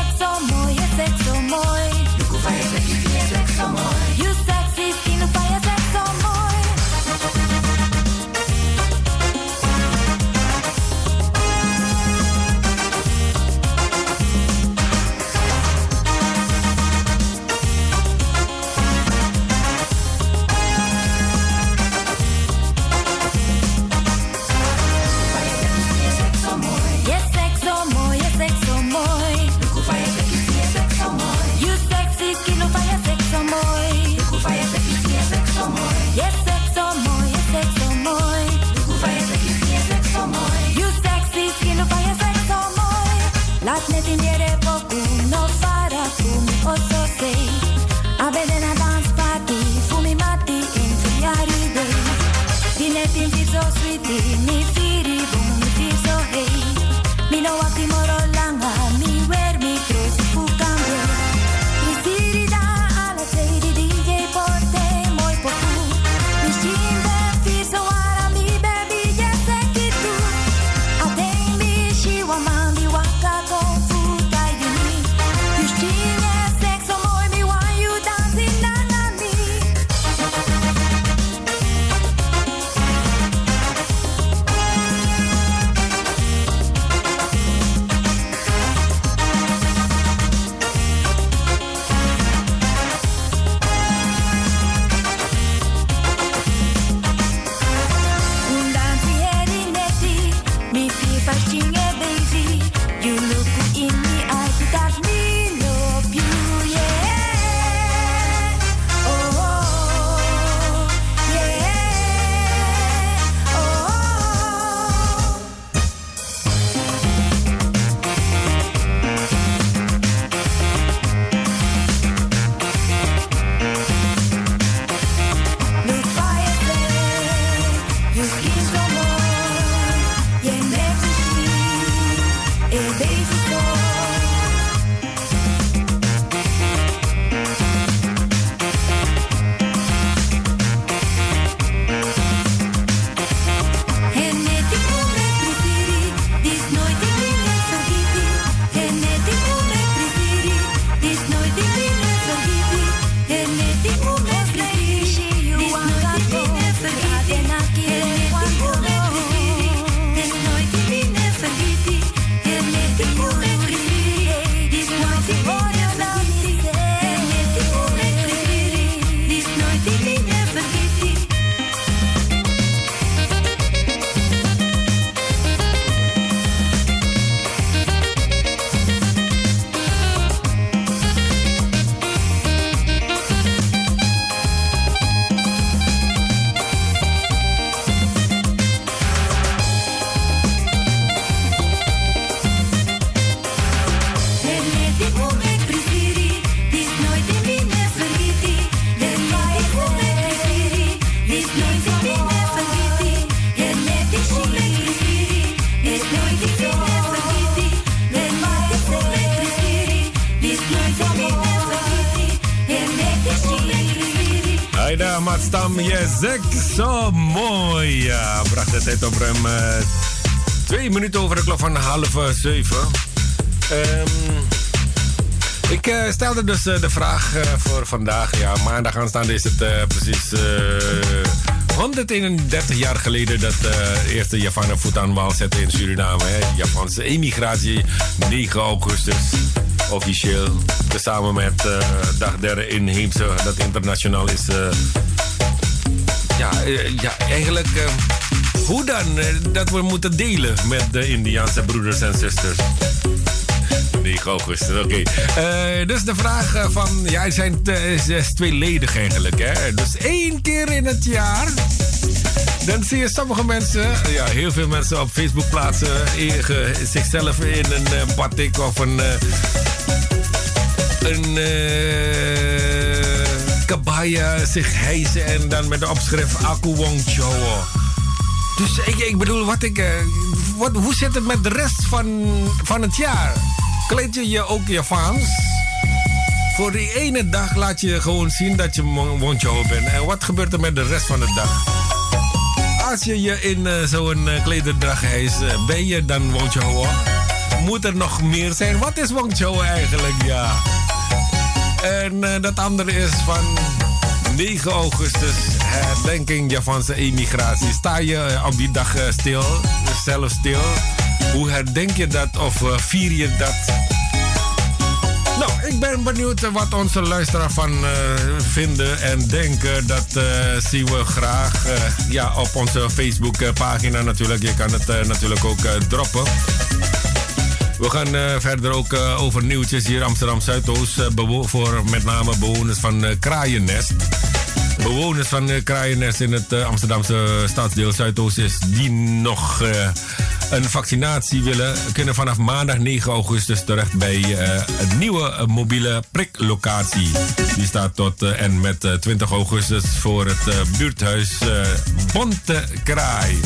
zo mooi. Ja, bracht de tijd op ruim eh, twee minuten over de klok van half eh, zeven. Ehm, ik eh, stelde dus eh, de vraag voor vandaag. Ja, maandag aanstaande is het precies eh, 131 jaar geleden dat de eerste Javanen voet aan wal zette in Suriname. Hè. Japanse emigratie, 9 augustus. Officieel, tezamen met dag derde inheemse, dat internationaal is. eh, ja, eh, ja, eigenlijk eh, hoe dan eh, dat we moeten delen met de Indiaanse broeders en zusters. 9 augustus, oké. Dus de vraag van, ja, het zijn t- is, is tweeledig eigenlijk, hè. Dus één keer in het jaar, dan zie je sommige mensen, ja, heel veel mensen op Facebook plaatsen zichzelf in een batik of een, een kabaya zich hijsen en dan met de opschrift Aku Wong Chowo. Dus ik, ik bedoel, wat ik, eh, wat, hoe zit het met de rest van, van het jaar? Kleed je je ook Javaans? Voor die ene dag laat je gewoon zien dat je Wong Wong Chowo bent. En wat gebeurt er met de rest van de dag? Als je je in eh, zo'n uh, eh, ben je dan Wong Chowo? Moet er nog meer zijn? Wat is Wong Chowo eigenlijk? Ja. En eh, dat andere is van 9 augustus, herdenking Japanse emigratie. Sta je eh, op die dag eh, stil, zelf stil? Hoe herdenk je dat of eh, vier je dat? Nou, ik ben benieuwd wat onze luisteraars van vinden en denken. Dat eh, zien we graag ja, op onze Facebook-pagina natuurlijk. Je kan het natuurlijk ook droppen. We gaan verder ook over nieuwtjes hier Amsterdam Zuidoost. voor met name bewoners van Kraaiennest. Bewoners van eh, Kraaiennest in het eh, Amsterdamse stadsdeel Zuidoost is die nog eh, een vaccinatie willen, kunnen vanaf maandag 9 augustus terecht bij het nieuwe mobiele priklocatie. Die staat tot en met eh, 20 augustus voor het buurthuis Bonte Kraai.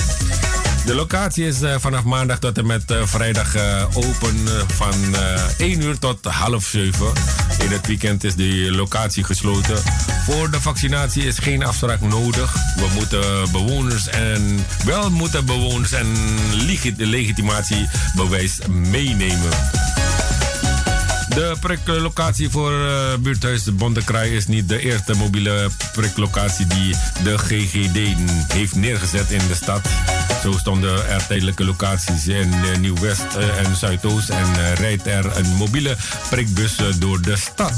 De locatie is eh, vanaf maandag tot en met eh, vrijdag eh, open van eh 1 uur tot half 7. In het weekend is de locatie gesloten. Voor de vaccinatie is geen afspraak nodig. We moeten bewoners en wel moeten bewoners en legi- legitimatiebewijs meenemen. De priklocatie voor eh, buurthuis de Bontekraai is niet de eerste mobiele priklocatie die de GGD heeft neergezet in de stad. Zo stonden er tijdelijke locaties in eh, Nieuw-West eh, en Zuidoost en rijdt er een mobiele prikbus door de stad.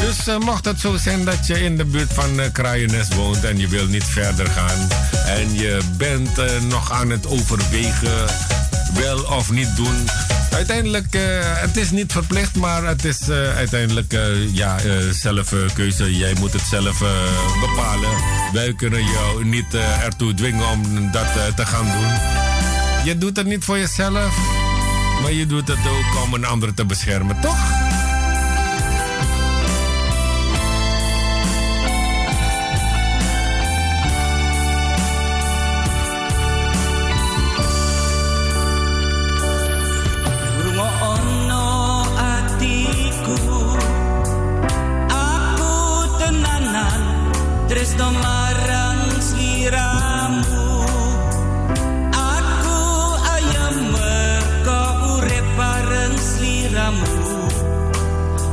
Dus eh, mocht het zo zijn dat je in de buurt van Kraaiennest woont en je wilt niet verder gaan en je bent nog aan het overwegen wel of niet doen. Uiteindelijk, eh, het is niet verplicht, maar het is eh, uiteindelijk eh, ja, zelf keuze. Jij moet het zelf bepalen. Wij kunnen jou niet ertoe dwingen om dat te gaan doen. Je doet het niet voor jezelf, maar je doet het ook om een ander te beschermen, toch?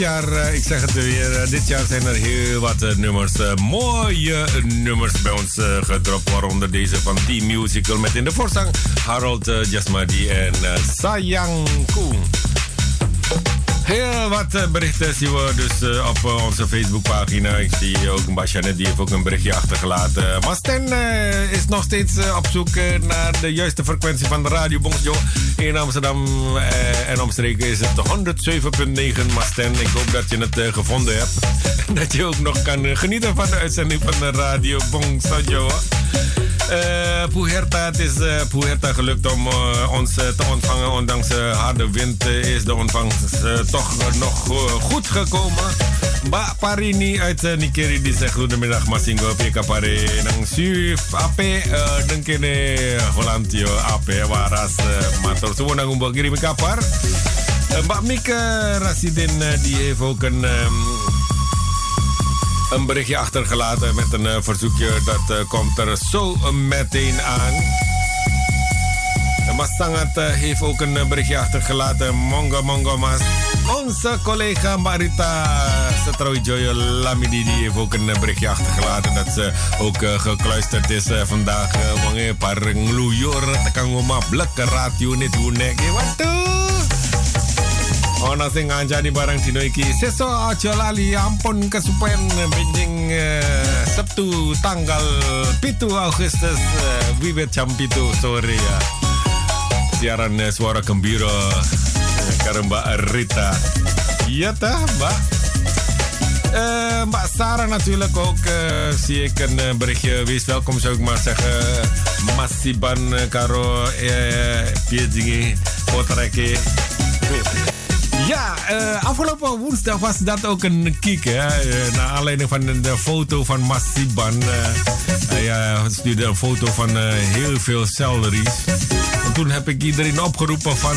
jaar, eh, ik zeg het weer, eh, dit jaar zijn er heel wat eh, nummers, mooie nummers bij ons gedropt. Waaronder deze van Team Musical met in de voorzang Harold Jasmadi en Sayang Koen. Heel wat berichten zien we dus op onze Facebookpagina. Ik zie ook Basjanet, die heeft ook een berichtje achtergelaten. Maar Sten is nog steeds op zoek naar de juiste frequentie van de Radio. In Amsterdam eh, en omstreken is het 107.9. Maar Sten, ik hoop dat je het eh, gevonden hebt. En dat je ook nog kan eh, genieten van de uitzending van de Radio Bongjo. Eh Puerta, het is eh, Puerta gelukt om eh, ons te ontvangen. Ondanks de harde wind is de ontvangst toch nog goed gekomen. Ba Parini uit uh, Nikeri die zegt goedemiddag Masingo Pika Pare nang Suf Ape uh, Holantio Ape Waras uh, Mator Suwon nang umbak kirim kapar. Eh, Mbak Mieke Rasidin eh, die heeft ook een ehm, een berichtje achtergelaten met een eh, verzoekje. Dat eh, komt er zo meteen aan. Mas Sangat eh, heeft ook een eh, berichtje achtergelaten. Mongo Mongo Mas. Onze collega Marita Setrowijoyo Lamidi die heeft ook een eh, berichtje achtergelaten. Dat ze ook eh, gekluisterd is eh, vandaag. eh, Wanneer par ngluyur tekang ngomah blek radio net hunek. Waduh. Ona sing ngancani barang dino iki Seso aja lali ampun kesupen Benjing eh, Sabtu tanggal pitu Agustus eh, Wiwit jam pitu sore ya Siaran eh, suara gembira eh, Karo Mbak Rita Iya tah Mbak Eh, Mbak Sarah natuurlijk ook eh, zie ik een berichtje. Wees welkom zou ik maar zeggen. Masiban eh, Karo eh, Piedzingi Potreke. Ja, eh, afgelopen woensdag was dat ook een kiek. Hè? Eh, naar aanleiding van de foto van Masiban. eh hij stuurde een foto van heel veel celeries. En toen heb ik iedereen opgeroepen van...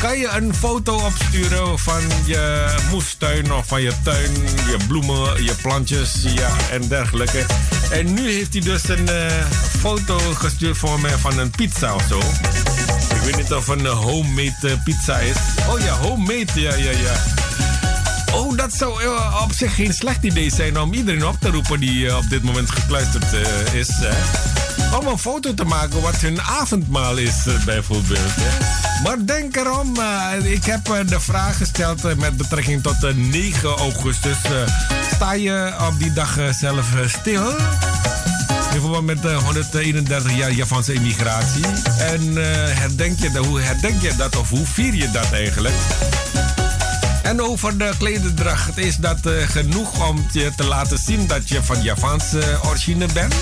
Kan je een foto opsturen van je moestuin of van je tuin, je bloemen, je plantjes ja, en dergelijke. En nu heeft hij dus een foto gestuurd voor mij van een pizza of zo. Weet niet of een eh, homemade eh, pizza is. Oh ja, homemade, ja, ja, ja. Oh, dat zou eh, op zich geen slecht idee zijn om iedereen op te roepen die op dit moment gekluisterd is. Hè? Om een foto te maken wat hun avondmaal is, bijvoorbeeld. Hè? Maar denk erom, ik heb de vraag gesteld met betrekking tot eh, 9 augustus. Sta je op die dag zelf stil? In verband met de 131 jaar Japanse immigratie. En eh, herdenk je hoe herdenk je dat of hoe vier je dat eigenlijk? En over de klederdracht, is dat eh, genoeg om je te laten zien dat je van Javaanse origine bent?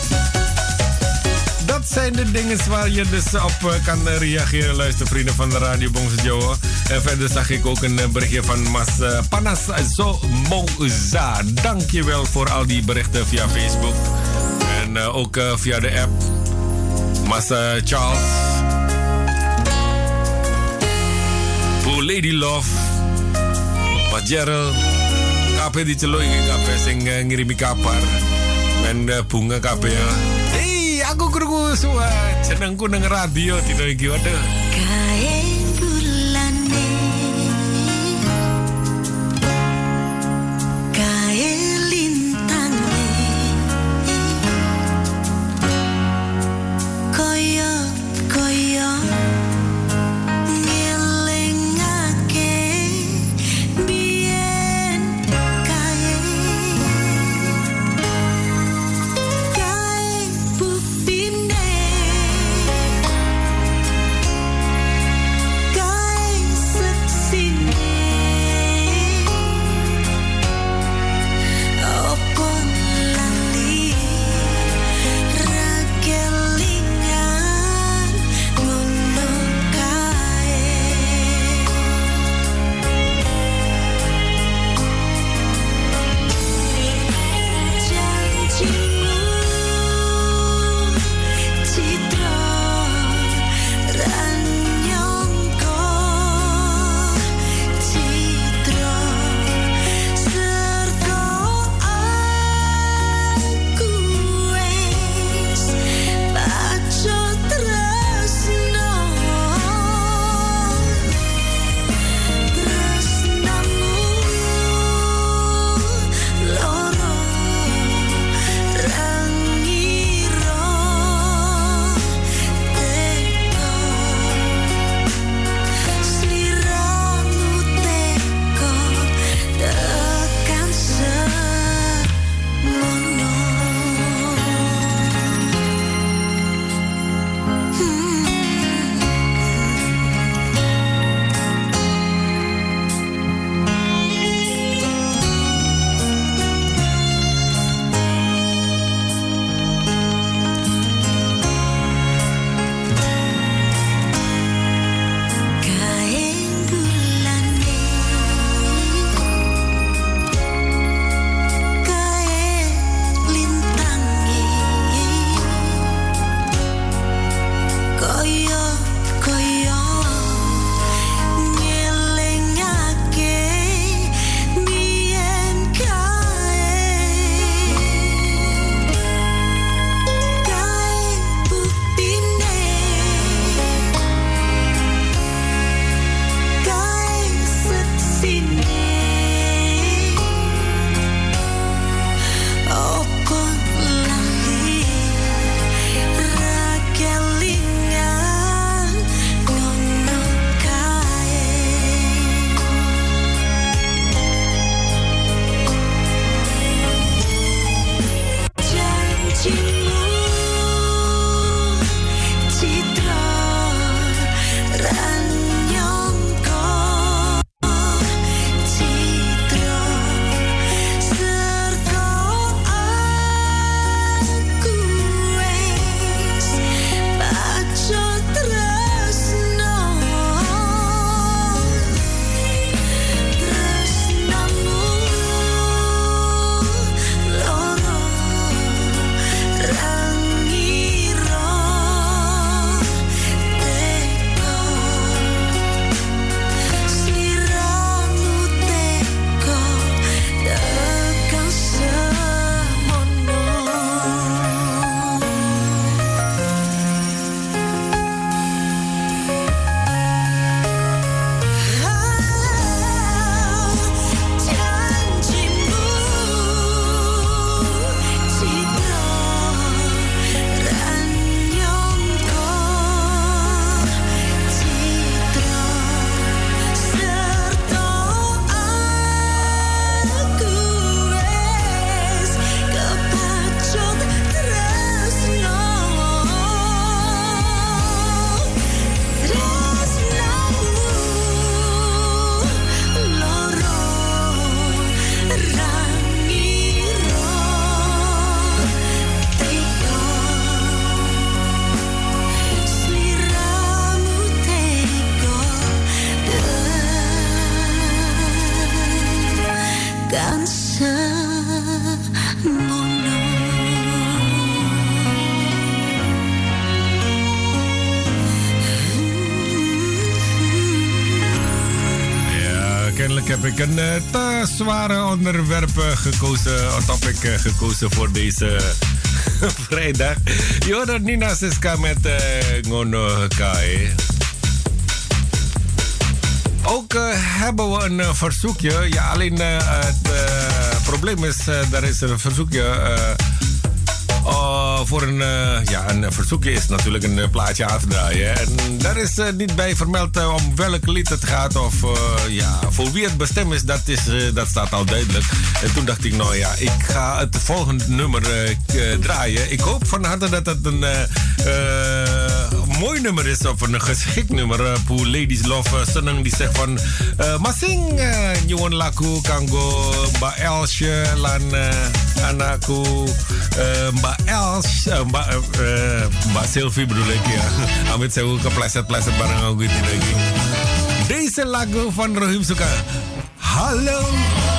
Dat zijn de dingen waar je dus op eh, kan eh, reageren, luistervrienden van de Radio Bongse Joe. En verder zag ik ook een eh, berichtje van Mas eh, Panas Zo Moza. Dankjewel voor al die berichten via Facebook. En eh, ook eh, via de app. Mas eh, Charles. Voor Lady Love. Gerald. Kape di celoy kape sing eh, ngirimi kapar. Men bunga kape ya. Hei, aku krungu suara jenengku nang radio dino iki waduh. Een eh, te zware onderwerp eh, gekozen, topic eh, gekozen voor deze vrijdag. Je hoort Nina Siska met uh, Ngono. Ook hebben we een verzoekje. Ja, alleen het probleem is, er is een verzoekje. Voor een, eh, ja, een verzoekje is natuurlijk een eh, plaatje aan te draaien. En daar is eh, niet bij vermeld om welk lied het gaat of ja, voor wie het bestemd is, dat, is dat staat al duidelijk. En toen dacht ik, nou ja, ik ga het volgende nummer draaien. Ik hoop van harte dat het een mooi nummer is of een geschikt nummer. voor Ladies Love uh, Seneng die zegt van... masing uh, nyuwun laku kanggo Mbak Elsje lan anakku eh, Mbak Els, eh, Mbak, eh, eh, Mbak Sylvie bedoel ik ya. Amit saya kepleset-pleset bareng aku gitu lagi. Deze lagu van Rohim Suka. Halo,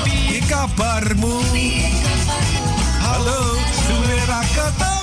piye kabarmu? Halo, suara ketemu.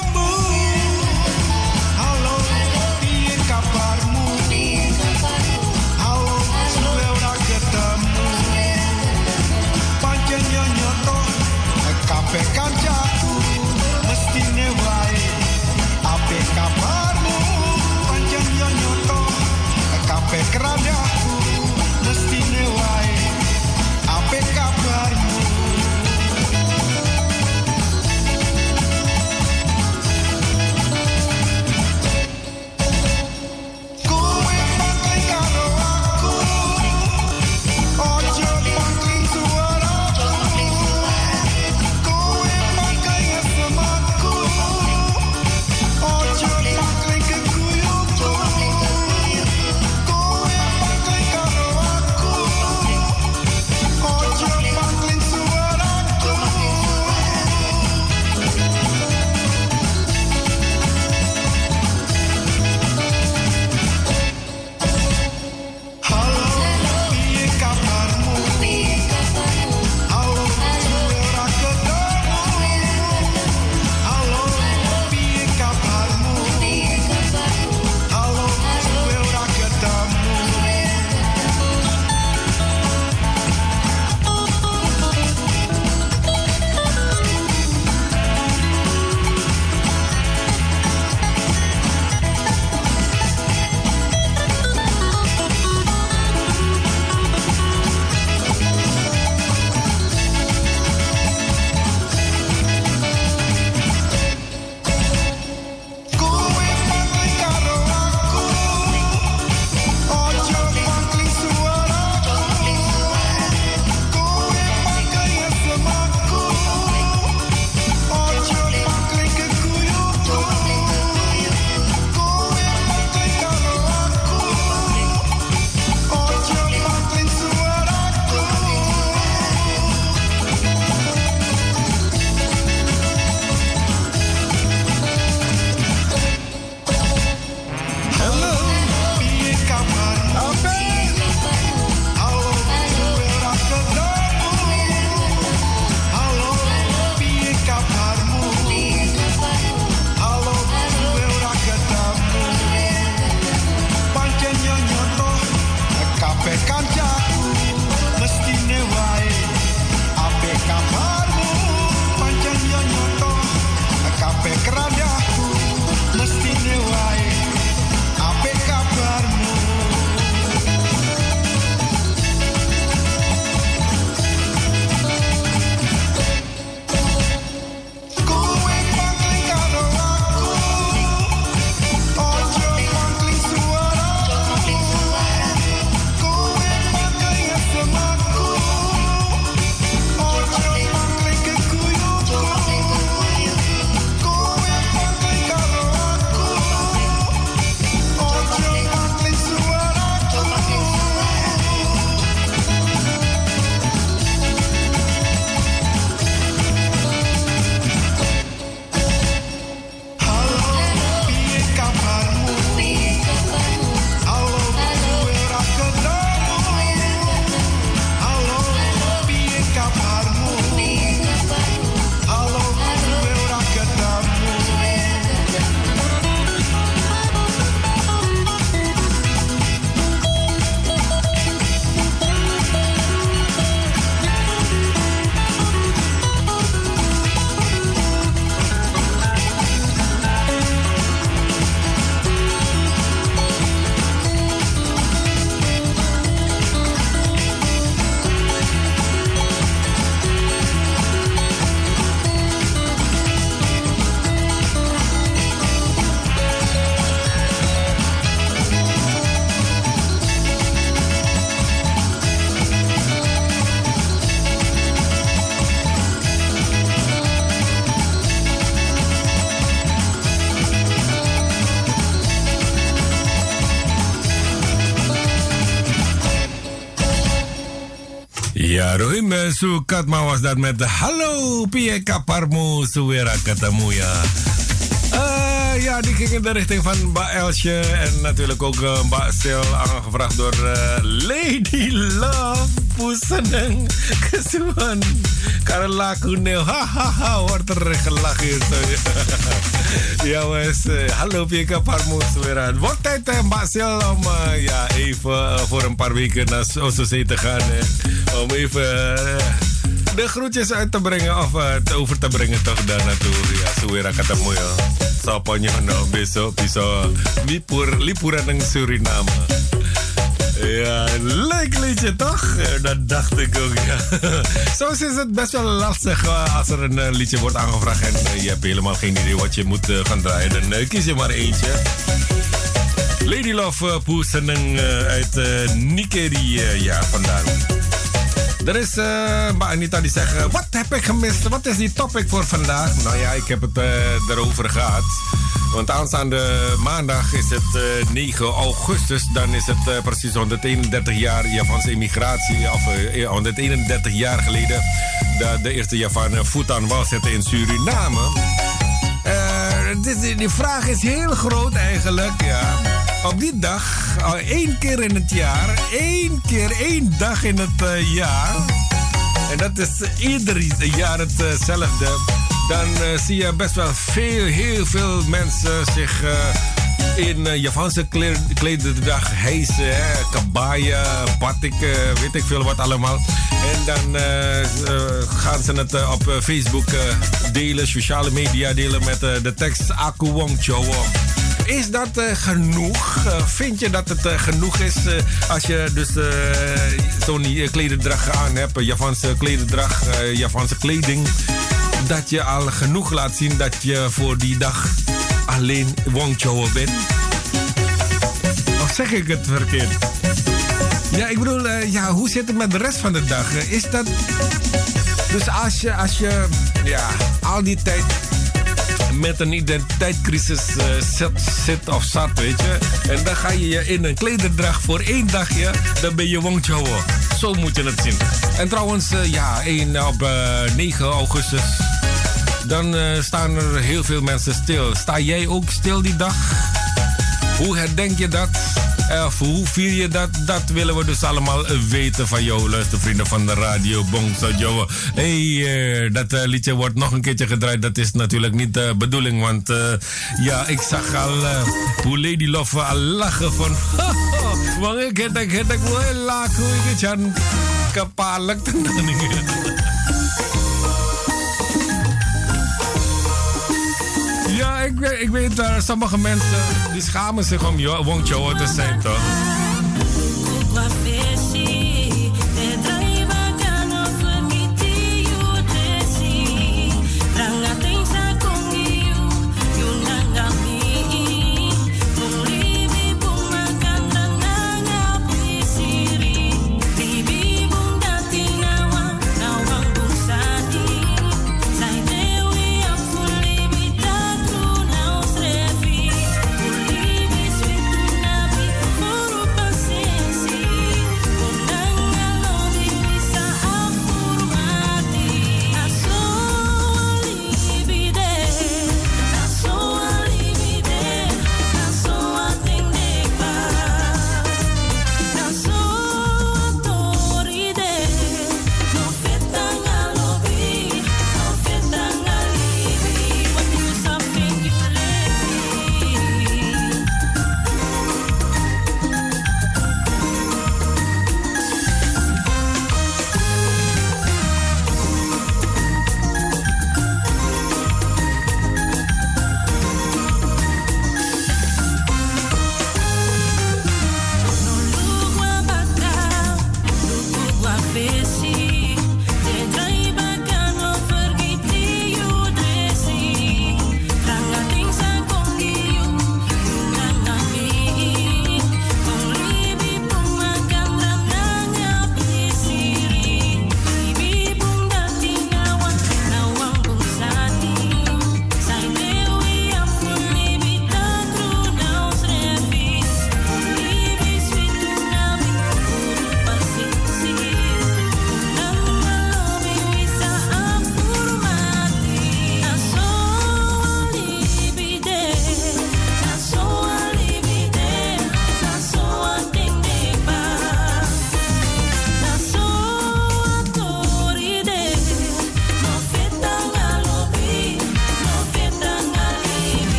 Rohim eh, Sukatma was dat met Hallo Pie Kaparmu Suwera ketemu ya. Eh, ja, die ging in de richting van Mbak Elsje. En natuurlijk ook uh, Mbak Sil, aangevraagd door eh, Lady Love. Poeseneng, kesuhan. Karela kuneel, hahaha, wordt er gelachen. Zo. ja, eh, hallo Pika Parmoes weer aan. Wordt tijd, eh, Mbak Sil, om eh, ja, even eh, voor een paar weken naar Ososee te gaan. eh, om even... eh, de groetjes uit te brengen of eh, te over te brengen toch daar naartoe. Ja, zo weer ketemu ya. Sa ponyo no lipur lipuran in Suriname. Ja, leuk liedje toch? Dat dacht ik ook, ja. Soms is het best wel lastig eh, als er een eh, liedje wordt aangevraagd en eh, je hebt helemaal geen idee wat je moet gaan draaien. Dan kies je maar eentje. Lady Love Poeseneng uit Nigeria, ja, vandaan. Er is, uh, Anita die zegt, wat heb ik gemist? Wat is die topic voor vandaag? Nou ja, ik heb het erover gehad. Want aanstaande maandag is het uh, 9 augustus. Dan is het uh, precies 131 jaar Japanse immigratie. Of 131 jaar geleden dat de eerste Javaan voet aan wal zette in Suriname. Dit, die vraag is heel groot eigenlijk, ja. Op die dag, één keer in het jaar, één keer één dag in het uh, jaar. En dat is ieder jaar hetzelfde. Dan uh, zie je best wel veel, heel veel mensen zich uh, in uh, Japanse klederdracht hijsen. Hè? Batik, weet ik veel wat allemaal. En dan gaan ze het op Facebook delen, sociale media delen met de tekst Aku Wong. Is dat genoeg? Vind je dat het genoeg is als je dus zo'n klederdracht aan hebt, Japanse klederdracht, Japanse kleding, dat je al genoeg laat zien dat je voor die dag alleen Wongchowo bent? Of zeg ik het verkeerd? Ja, ik bedoel, ja, hoe zit het met de rest van de dag? Is dat... Dus als je, als je ja, al die tijd met een identiteitscrisis uh, zit, zit, of zat, weet je. En dan ga je je in een klederdracht voor één dagje, dan ben je Wongchowo. Zo moet je het zien. En trouwens, uh, ja, 1 op uh, 9 augustus, dan staan er heel veel mensen stil. Sta jij ook stil die dag? Hoe herdenk je dat? Of hoe vier je dat? Dat willen we dus allemaal weten van jou, luistervrienden van de radio Bongso Joe. Hey, uh, dat uh, liedje wordt nog een keertje gedraaid. Dat is natuurlijk niet de bedoeling, want ja, ik zag al hoe Lady Love al lachen van. Want ik heb ik heb ik wel lachen, ik heb Ja, ik, ik weet, uh, sommige mensen die schamen zich om Wong Chowo te zijn, toch?